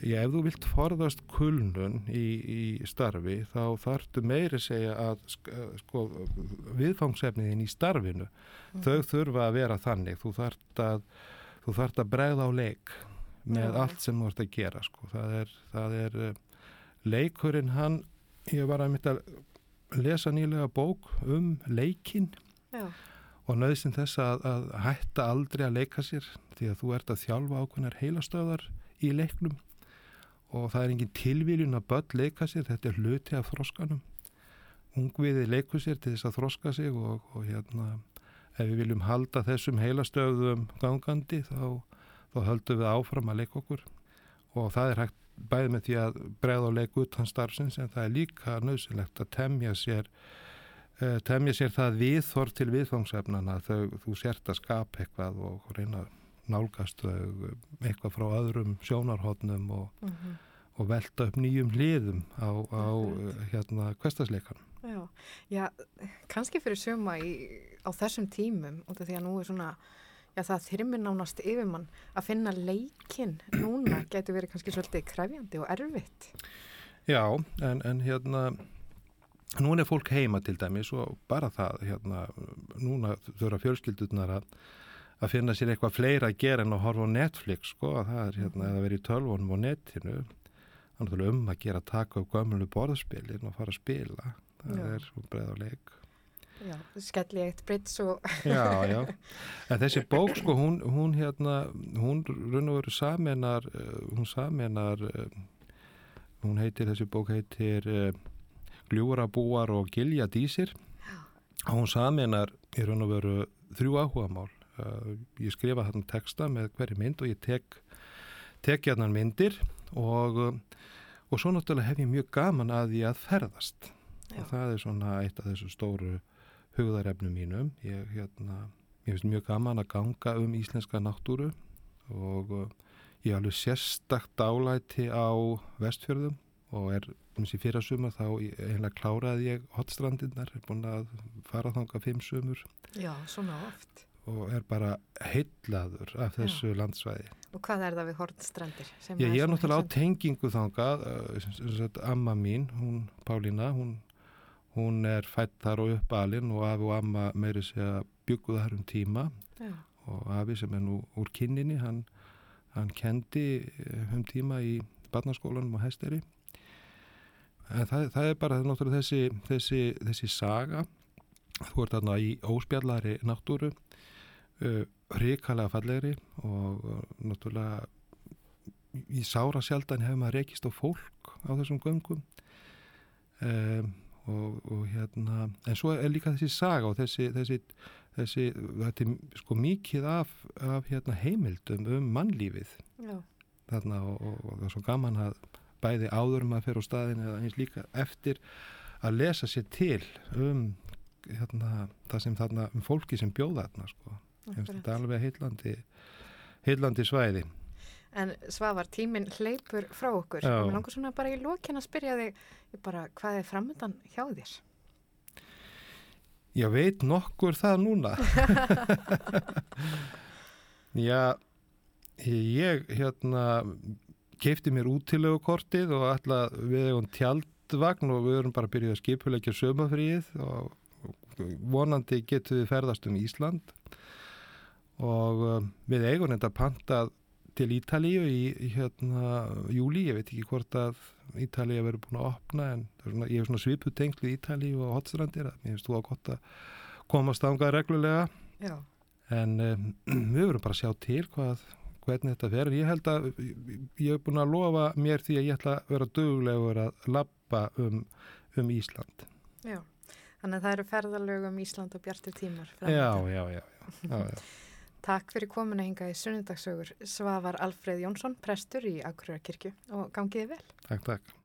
já, ef þú vilt forðast kulnun í, í starfi þá þarftu meiri segja að uh, sko, viðfangsefniðin í starfinu, þau þurfa að vera þannig, þú þarft að, þú þarft að bregða á leik með Já. allt sem þú ert að gera, sko, það er, það er leikurinn hann, ég var að mynda að lesa nýlega bók um leikinn. Já, og nöðsinn þess að, að hætta aldrei að leika sér því að þú ert að þjálfa ákveðnar heilastöðar í leiknum og það er engin tilvíljun að börn leika sér, þetta er hluti af þroskanum. Ungviði leiku sér til þess að þroska sig og, og hérna ef við viljum halda þessum heilastöðum gangandi þá, þá höldum við áfram að leika okkur og það er hægt bæði með því að bregða og leika utan starfsins en það er líka nöðsynlegt að temja sér temja sér það viðþorf til viðfangsefnana þau, þú sért að skapa eitthvað og reyna nálgast þau eh, eitthvað frá öðrum sjónarhóttnum og, mhm. og velta upp nýjum hliðum á, á eh, hérna hverstasleikan. Já, já, kannski fyrir suma í, á þessum tímum af því að nú er svona, já það þyrmir nánast yfir mann að finna leikinn núna getur verið kannski svolítið krefjandi og erfitt. Já, en, en hérna núna er fólk heima til dæmis og bara það, hérna núna þurfa fjölskyldurnar að að finna sér eitthvað fleira að gera en að horfa á Netflix, sko, það er hérna eða verið í tölvunum og netinu. Þannig að um að gera að taka upp gömlu borðspilin og fara að spila. Það Já. er svo breið á leik. Já, skelli eitt breyts og, Já, já, en þessi bók sko, hún, hún hérna, hún raun og veru saminar, uh, hún saminar, uh, hún heitir, þessi bók heitir uh, Gljúrabúar og Gilja Dísir og hún saminar í raun og veru þrjú áhugamál. Uh, ég skrifa þarna texta með hverju mynd og ég tek, tek hérna myndir og, og svo náttúrulega hef ég mjög gaman að því að ferðast Já. og það er svona eitt af þessu stóru hugðarefnum mínum. Ég, hérna, ég finnst mjög gaman að ganga um íslenska náttúru og uh, ég er alveg sérstakt álæti á vestfjörðum og er um þessi fyrra sumar þá eiginlega kláraði ég hotstrandinnar, er búin að fara þanga fimm sumur já, svona oft. og er bara heillaður af þessu landsvæði. Og hvað er það við hortstrandir? Ég, ég er náttúrulega á tengingu þangað, uh, amma mín, hún Pálína, hún, hún er fætt þar og uppalinn og afi og amma meiri sig að byggu þar um tíma Já, og afi sem er nú úr kynninni, hann, hann kendi eh, um tíma í barnaskólanum á Hesteri. Það, það er bara náttúrulega þessi, þessi, þessi saga, þú ert þarna í óspjallari náttúru, uh, hrikalega fallegri og uh, náttúrulega í sára sjaldan hefur maður rekist á fólk á þessum göngum. Um, og, og hérna en svo er líka þessi saga og þessi, þessi, þessi þetta er sko mikið af, af hérna, heimildum um mannlífið. Já, þarna og, og, og það er svo gaman að bæði áður að fyrir á staðin eða eins líka eftir að lesa sér til um hérna, það sem þarna um fólki sem bjóða þarna sko. Þetta akkurat. alveg heillandi heillandi svæði En Svavar, tíminn hleypur frá okkur. Já. Mér langar svona bara í lokin að spyrja þig bara, hvað er framöndan hjá þér? Ég veit nokkur það núna. Já, ég hérna keipti mér útilegukortið og ætla við eigum tjaldvagn og við erum bara byrja að skipulegja sömafríið og vonandi getum við ferðast um Ísland. Og um, við eigum þetta pantað til Ítalíu í, í hérna júli, ég veit ekki hvort að Ítalíu verður búin að opna en svona, ég hef svona svipu tengt við Ítalíu og hotstrandir, mér finnst þú að gott að komast ángað reglulega. Já. en um, við verðum bara að sjá til hvað, hvernig þetta fer ég held að ég hef búin að lofa mér því að ég ætla að vera duglegur að labba um, um Ísland Já. Þannig að það eru ferðalög um Ísland og bjartir tímar. já, já, já, já, já, já. Takk fyrir komuna hinga í sunnundagsögur Svavar Alfreð Jónsson, prestur í Akureyrakirkju og gangiði vel. Takk, takk